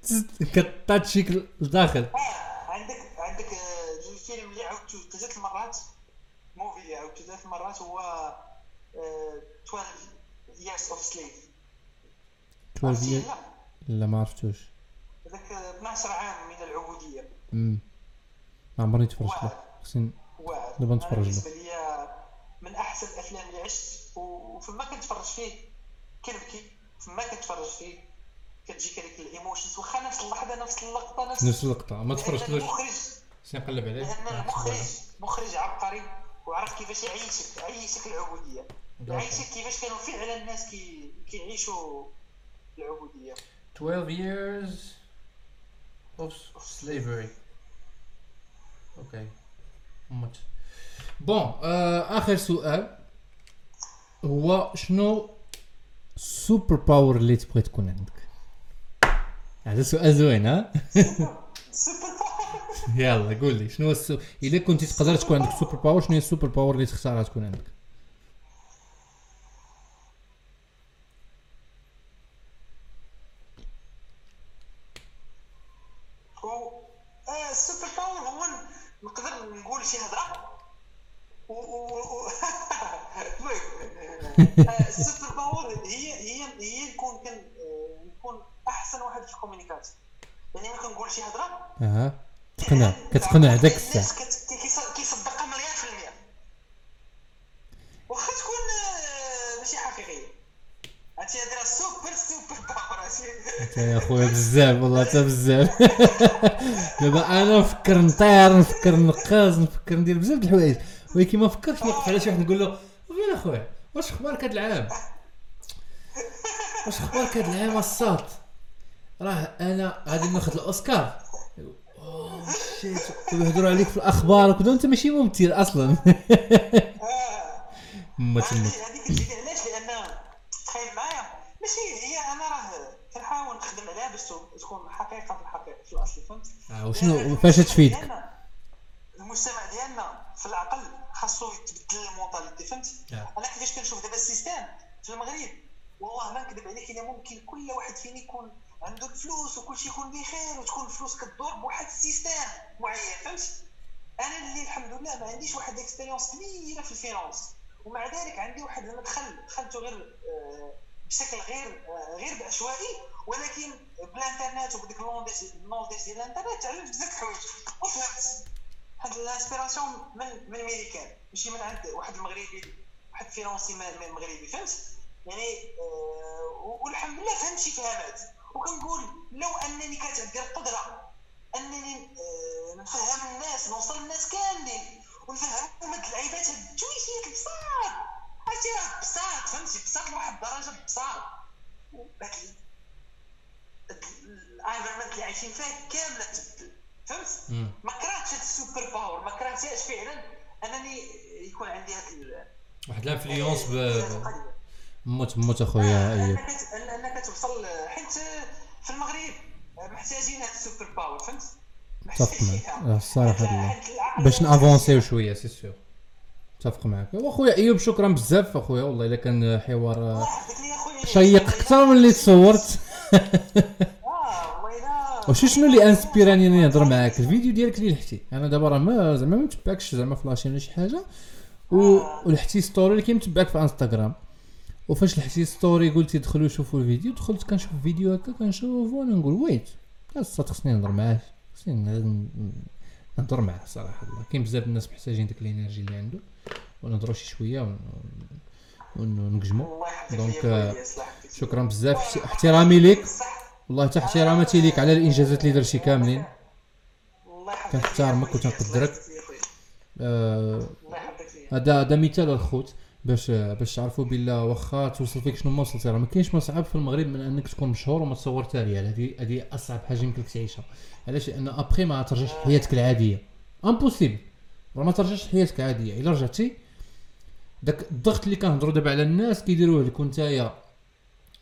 كت touch يك لداخل. آه عندك عندك آه، الفيلم اللي عاودته ثلاث مرات movie اللي عاودته ثلاث مرات هو آه، 12 years of slave. 12 عرفتيه؟ years. لا. لا ما عرفتوش. هذاك 12 عام من العبودية. امم ما عمرني تفرجت له. خصني دابا نتفرج له. بالنسبة لي من أحسن الأفلام اللي عشت وفما كنتفرج فيه. كنبكي فما كنتفرج فيه. كتجيك هذيك ال emotions واخا نفس اللحظة نفس اللقطة نفس نفس اللقطة. ما تفرجتلوش المخرج نقلب عليه. لأن المخرج مخرج عبقري وعرف كيفاش يعيشك يعيشك العبودية. يعيشك كيفاش كانوا فعلا الناس كي كيعيشوا العبودية؟ 12 years of slavery. OK mais bon اخر سؤال هو شنو ال super power اللي تبغي تكون عندك هذا سؤال زوين ها سوبر يلا قول لي شنو السو... الا كنتي تقدر تكون عندك super power شنو هي ال super power اللي تختارها تكون عندك هو آه، ال super power هو ن- نقدر نقول شي هضره و و و- المهم، آه، ال super power هي هي هي نكون كن آه، نكون أحسن واحد في ال communication يعني ملي كنقول شي هضرة أها. تقنع كتقنع داك الساعة. كيصدقها مليار في المية. واخا تكون آه، ماشي حقيقية. هادشي راه super super power هادشي. يا خويا بزاف والله أنت بزاف. دابا أنا نفكر نطير نفكر نقاز نفكر ندير بزاف د الحوايج. ولكن ما فكرتش نوقف على شي واحد نقول له وين أخويا. واش أخبارك هاد العام؟ واش أخبارك هاد العام الصاد راه أنا غادي ناخذ الأوسكار. أوه، شيت. ويهضروا عليك في الأخبار وكذا انت ماشي ممثل أصلا. هادي كتجيني علاش؟ لأن تخيل معايا ماشي هي أنا راه كنحاول نخدم عليها باش تكون حقيقة في الحقيقة في الأصل فهمت؟ آه، وشنو؟ فاش تفيدك؟ في المغرب. والله ما نكذب عليك إلا ممكن كل واحد فينا يكون عنده الفلوس وكل شيء يكون بخير وتكون الفلوس كدور بواحد ال système معين فهمت؟ أنا اللي الحمد لله ما عنديش واحد ال expérience كبيرة في ال finance ومع ذلك عندي واحد المدخل دخلته غير آه، بشكل غير آه، غير بعشوائي ولكن بالانترنت وبديك ال knowledge ديال الانترنت تعلمت بزاف الحوايج. وفهمت؟ هاد ال inspiration من من ميريكان ماشي من عند واحد المغربي واحد financier ما- ما- مغربي فهمت؟ يعني آه والحمد لله فهمت شي فهمات وكنقول لو أنني كانت عندي القدرة أنني آه نفهم الناس نوصل للناس كاملين ونفهمهم هاد اللعيبات هاد التويشيات البساط. هادشي راه بساط فهمتي؟ بساط لواحد الدرجة وهاد ال environnement اللي عايشين فيه كاملة تبدل فهمت. ما كرهتش هاد ال super power ما كرهتهاش فعلا. أنني يكون عندي هاد واحد ال influence. موت موت أخويا ايوب أنك كت- أنك توصل حيت في المغرب. محتاجين هاد ال super power فهمت؟ اتفق معك آه، الصراحه حيت العقل باش ن avancer يو شوية سي سيغ. اتفق معك وأخويا أيوب شكرا بزاف أخويا. والله إلا كان حوار الله آه، شيق أكثر من اللي تصورت. آه وشو شنو اللي inspire اني أني نهضر معاك؟ الفيديو ديالك اللي لحتي. أنا دابا راه ما زعما ما متبعكش زعما في la chaîne ولا شي حاجة. و... ولحتي story اللي كيمتبعك في انستغرام وفاش لحتي story قلتي دخلوا شوفوا الفيديو دخلت كنشوف فيديو هكا كنشوف وأنا نقول ويت الصاد خصني نهضر معاه خصني نهضر معاه صراحة. الله كاين بزاف الناس محتاجين ديك ال énergie اللي عنده ونهضروا شي شوية ون... ون- ونقجموا donc آه، يصلحك شكرا بزاف احترامي ليك والله حتى احتراماتي ليك على الإنجازات اللي درتي كاملين. كنحترمك وتنقدرك. آه، هذا هذا مثال الخوت. باش باش تعرفوا بالله واخا توصل فيك شنو ما وصلتي راه ما كاينش ما في المغرب من أنك تكون مشهور وما تصور حتى ريال هذه هذه أصعب حاجة يمكن لك تعيشها. علاش؟ لأن ابخي ما ترجعش لحياتك العادية. impossible راه ما ترجعش لحياتك العادية. إلا رجعتي داك الضغط اللي كنهضروا دابا على الناس كيديروه لك وانت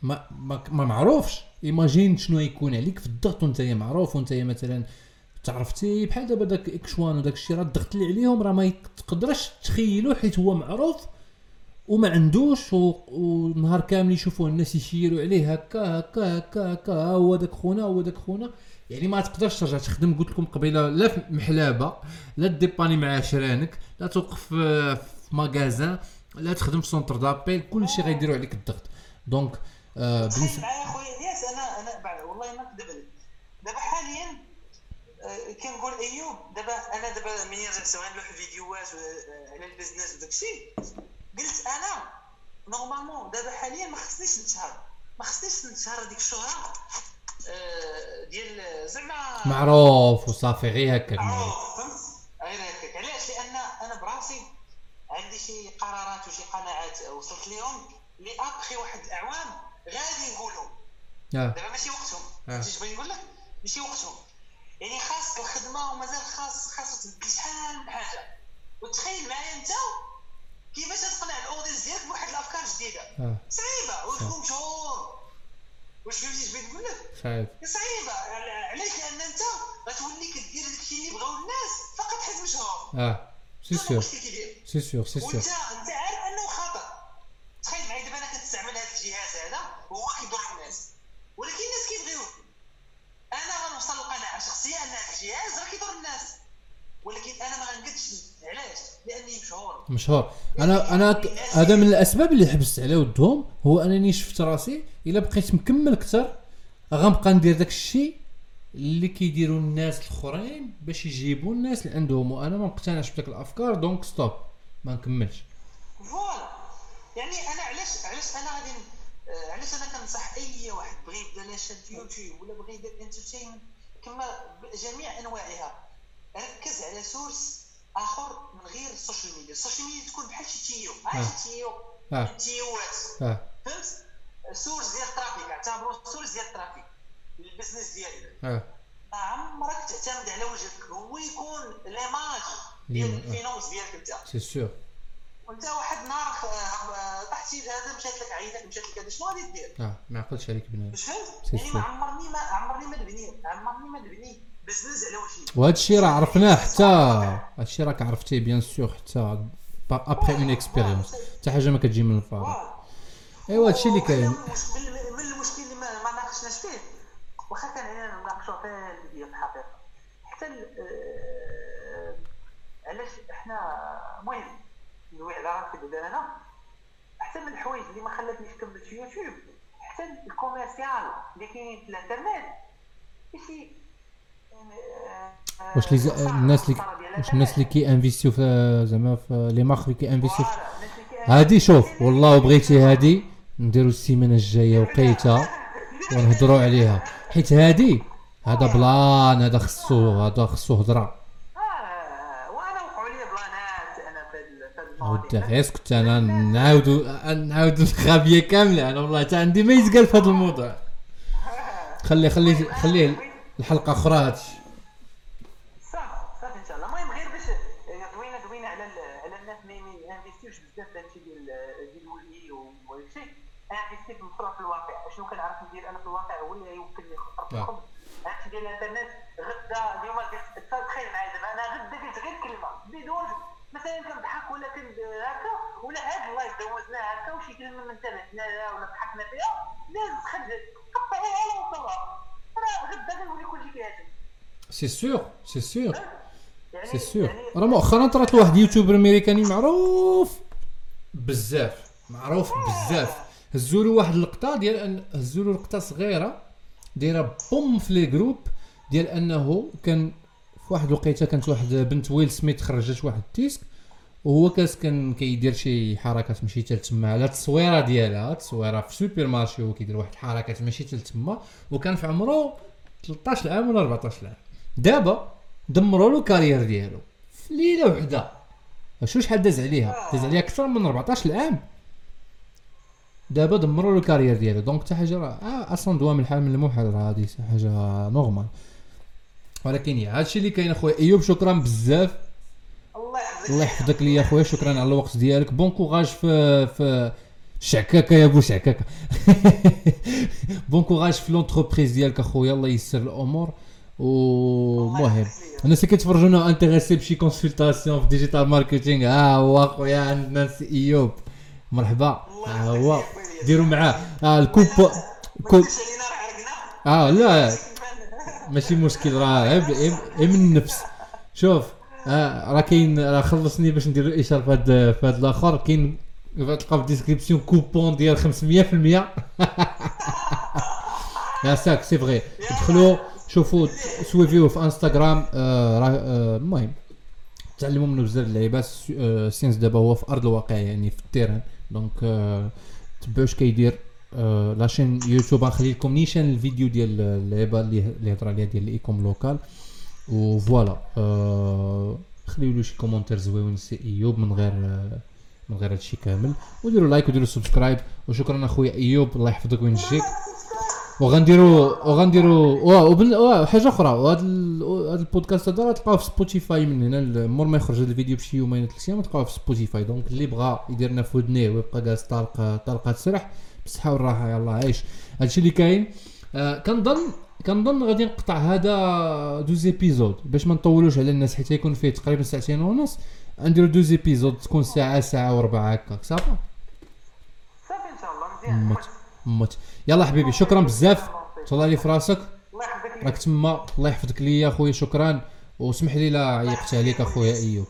ما ما, ما معروفش. imagine شنو يكون عليك في الضغط وانت معروف وانت مثلا تعرفتي بحال دابا داك إكشوان وداك الشيء. راه الضغط اللي عليهم راه ما تقدرش تخيلو حيت هو معروف وما عندوش. ونهار كامل يشوفوه الناس يشيروا عليه هكا هكا هكا هكا هو داك خونا هو داك خونا. يعني ما تقدرش ترجع تخدم. قلت لكم قبيلة لا في محلابة لا dépanneur مع شرانك لا توقف في في magasin لا تخدم في centre d'appel كل شيء غيديروا عليك الضغط. donc آه بالنسبة معايا اخويا الياس أنا أنا والله ما نكذب دابا حاليا آه، كنقول أيوب دابا أنا دابا ملي رجعت غندلوح فيديوهات آه، على ال business وداك الشيء قلت أنا normalement دابا حاليا ما خصنيش نتشهر. ما خصنيش نتشهر هذيك الشهرة. آه، ديال زعما معروف وصافي غير هكاك معروف. فهمت غير هكاك. علاش؟ لأن أنا براسي عندي شي قرارات وشي قناعات وصلت لهم اللي ابخي واحد الأعوام غادي نقولهم. آه. دابا ماشي وقتهم. آه. فهمتي اش بغيت نقول لك؟ ماشي وقتهم. يعني خاصك الخدمة ومازال خاص خاص تبدل شحال من حاجة. وتخيل معايا أنت كيفاش تقنع ال audience ديالك بواحد الأفكار جديدة؟ آه. صعيبة. وتكون مشهور واش فهمتي اش بغيت نقول لك؟ صعيب صعيبة. علاش؟ لأن أنت غتولي كدير داكشي اللي بغاو الناس فقط حيت مشهور آه. سي كيدير. c'est sûr c'est sûr وانت أنت عارف أنه خطر تخيل معايا دابا أنا كنستعمل هذا الجهاز هذا وهو كيضر الناس. ولكن الناس كيبغيوه. ولكن أنا ما غنقدش علاش لأني مشهور. مشهور. أنا أنا هذا من الأسباب اللي حبست على ودهم هو أنني شفت راسي إلا بقيت مكمل أكثر غنبقى ندير داك الشيء اللي كيديروا الناس الأخرين باش يجيبوا الناس اللي عندهم. وأنا ما مقتنعش بداك الأفكار donc stop ما نكملش. voilà. يعني أنا علاش علاش أنا غادي آه، علاش أنا كنصح أي واحد بغى يبدا شاد يوتيوب ولا بغى يدير entertainment كما بجميع أنواعها. ركز على source آخر من غير ال social media. ال social media تكون بحال شي tuyau. عارف آه. tuyau التيوات آه. فهمت؟ source ديال ال trafic. اعتبروه source ديال ال trafic. لل business ديالك آه. ما عمرك تعتمد على وجهك. هو يكون l'image ديال آه. ال finance ديالك انت. c'est sûr وانت واحد نهار آه، آه، طحتي لهذا مشات لك عينك مشات لك هذا. شنو غادي دير؟ آه ما عقلتش عليك بنادم. فهمت؟ يعني. ما عمرني ما عمرني ما نبني عمرني ما نبني business على وجهي وهذا الشيء راه عرفناه حتى هذا الشيء راك عرفتيه bien sûr حتى après une expérience حتى حاجة ما كتجي من الفراغ. أيوا هادشي اللي كاين. من المشكل اللي ما ناقشناش فيه. واخا كان علينا نناقشوا في الفيديو في الحقيقة. حتى آه، علاش إحنا المهم نوي على راسي بعدا أنا حتى من الحوايج اللي ما خلاتنيش كملت في يوتيوب. حتى ال commercial اللي كاينين في الإنترنت. ماشي واش لي الناس اللي واش الناس اللي. كي investir يو في زعما في les marques اللي كي investir يو هادي شوف والله بغيتي هادي نديرو السيمانة الجاية وقيته ونهضروا عليها. حيت هادي هذا plan هذا خصو هذا خصو هضرة. وأنا وقعوا لي بلانات أنا ودي غير اسكت أنا نعاودو نعاودو الخابيه كاملة. أنا والله حتى عندي ما يتقال في هذا الموضوع. خلي خلي خليه الحلقة أخرى هادشي. صافي صافي إن شاء الله. المهم غير باش آه، دوينا دوينا على على الناس ما انفيستيوش بزاف في هادشي ديال ديال الوجهي وهادشي investi في المشروع في الواقع. شنو كنعرف ندير؟ أنا في الواقع هو اللي خطر آه. الخبز هادشي ديال الانترنت غدا اليوم قلت تخيل معايا دابا. أنا غدا قلت غير كلمة. بدون مثلا كنضحك ولا كن هكا ولا هاد ال live دوزناه هكا وشي كلمة من تبعتنا ولا ضحكنا فيها. الناس تخرجت قطعيها على وصلها أنا غدا كنولي كلشي كيهاجم c'est sûr c'est sûr c'est sûr راه مؤخرا طرات لواحد يوتيوبر امريكاني معروف بزاف معروف بزاف هزوا له واحد اللقطه ديال ان هزوا له لقطه صغيره دايره boum في les groupes ديال انه كان في واحد الوقيته كانت واحد بنت ويل سميث خرجت واحد التيسك وهو كاس كان كيدير شي حركات ماشي حتى تما على التصويره ديالها التصويره في supermarché هو كيدير واحد الحركات ماشي حتى تما وكان في عمره 13 عام ولا 14 عام دابا دمروا له carrière ديالو. في ليلة وحدة. شو شحال داز عليها؟ داز عليها أكثر من 14 عام دابا دمروا له ال carrière ديالو. donc حتى حاجة راه آه أصلا دوام الحال من المحال راه هادي حاجة normal ولكن هادشي اللي كاين أخويا أيوب شكرا بزاف. الله يحفظك. الله يحفظك ليا أخويا. شكرا على الوقت ديالك. bon courage في في شعكاكه يا بو شعكاكه bon courage في l'entreprise ديالك أخويا. الله ييسر الأمور. ومهم الناس اللي كيتفرجونا intéressés بشي consultation في digital marketing ها هو اخويا عندنا سي ايوب مرحبا ها هو ديروا معاه آه الكوب كوب آه لا ماشي مشكل راه من النفس شوف آه راه كاين راه خلصني باش ندير الاشاره في هذا في هذا الآخر كاين تلقى في ال description coupon ديال 500% ya ça que c'est vrai دخلوا شوفوا سويفيوه في انستغرام آه آه، المهم تعلموا منه بزاف اللعيبات س- آه، سينس دابا هو في أرض الواقع يعني في ال terrain. donc تبعوا اش كيدير la chaîne YouTube غنخلي لكم نيشان الفيديو ديال اللعيبة اللي هضر عليها ديال ال e-com local. و voilà خليو له شي commentaire زويون سي إيوب من غير من غير هادشي كامل. وديروا like وديروا subscribe وشكرا أخويا إيوب الله يحفظك وينجيك. وغنديروا وغنديروا واه وحاجه أخرى. وهذا ال- هذا البودكاست هذا تلقاوه في سبوتيفاي من هنا. مور ما يخرج هذا الفيديو بشي يومين ثلاث أيام تلقاوه في سبوتيفاي donc اللي بغى يديرنا في ودنيه ويبقى جالس طالق طالقة تسرح بالصحه والراحة. يلاه عايش. هادشي اللي كاين. آه كنظن كنظن غادي نقطع هذا deux épisodes باش ما نطولوش على الناس حيت يكون فيه تقريبا ساعتين ونص. نديرو deux épisodes تكون ساعة ساعة وربع هكاك. صافي صافي إن شاء الله مزيان. مت. يلا حبيبي شكرا بزاف. تهلا لي في راسك راك تما. الله يحفظك ليا اخويا شكرا. واسمح لي لا عيقت عليك أخويا أيوب.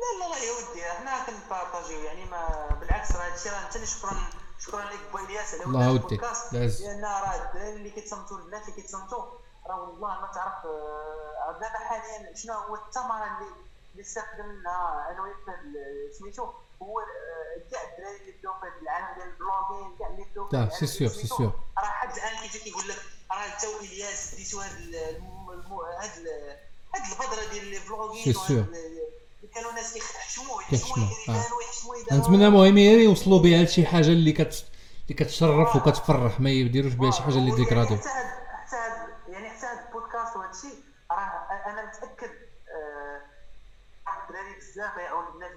لا لا لا يا ودي. حنا كنبارطاجيو يعني ما بالعكس راه هادشي راه أنت اللي شكرا شكرا لك بو الياس على الله يوديك. لأن راه الدراري اللي كيتصنتوا البنات اللي كيتصنتوا راه والله ما تعرف آه، دابا حاليا شنو هو الثمره اللي اللي استخدمنا أنا وياك سميتو هو آه، كاع الدراري اللي بداو في العالم ديال ال vlogging كاع اللي بداو في c'est sûr، c'est sûr. راه حد الان كيجي كيقول لك راه انت والياس ديتو هاد هاد هاد البذره ديال ال vlogging c'est sûr. كانوا ناس يحشموه آه. يديروا يحشموه يديروا نتمنى المهم يوصلوا بها لشي حاجة اللي كت اللي كتشرف وكتفرح ما يديروش بها شي حاجة اللي ديكراديو حتى هاد حتى هاد يعني حتى هاد البودكاست وهذا الشيء راه أنا متاكد آه، الدراري بزاف يعاون الناس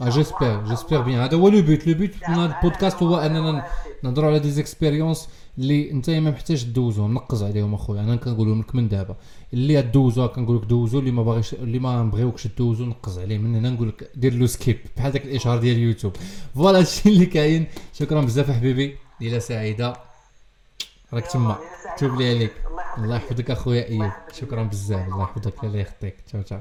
آه الله- j'espère j'espère bien هذا هو le but le but من هذا البودكاست هو اننا نهضروا على des expériences اللي انت ما محتاج دوزهم نقز عليهم اخويا أنا كنقولهم لك من دابا اللي دوزوها كنقول لك دوزو اللي ما باغيش اللي ما نبغيوكش دوزو نقز عليه من هنا نقول لك دير له skip بحال داك الاشهار ديال اليوتيوب voilà هادشي اللي كاين شكرا بزاف حبيبي ليله سعيده راك تما توب لي عليك الله يحفظك اخويا ايوب شكرا بزاف الله يحفظك الله يخطيك تشاو تشاو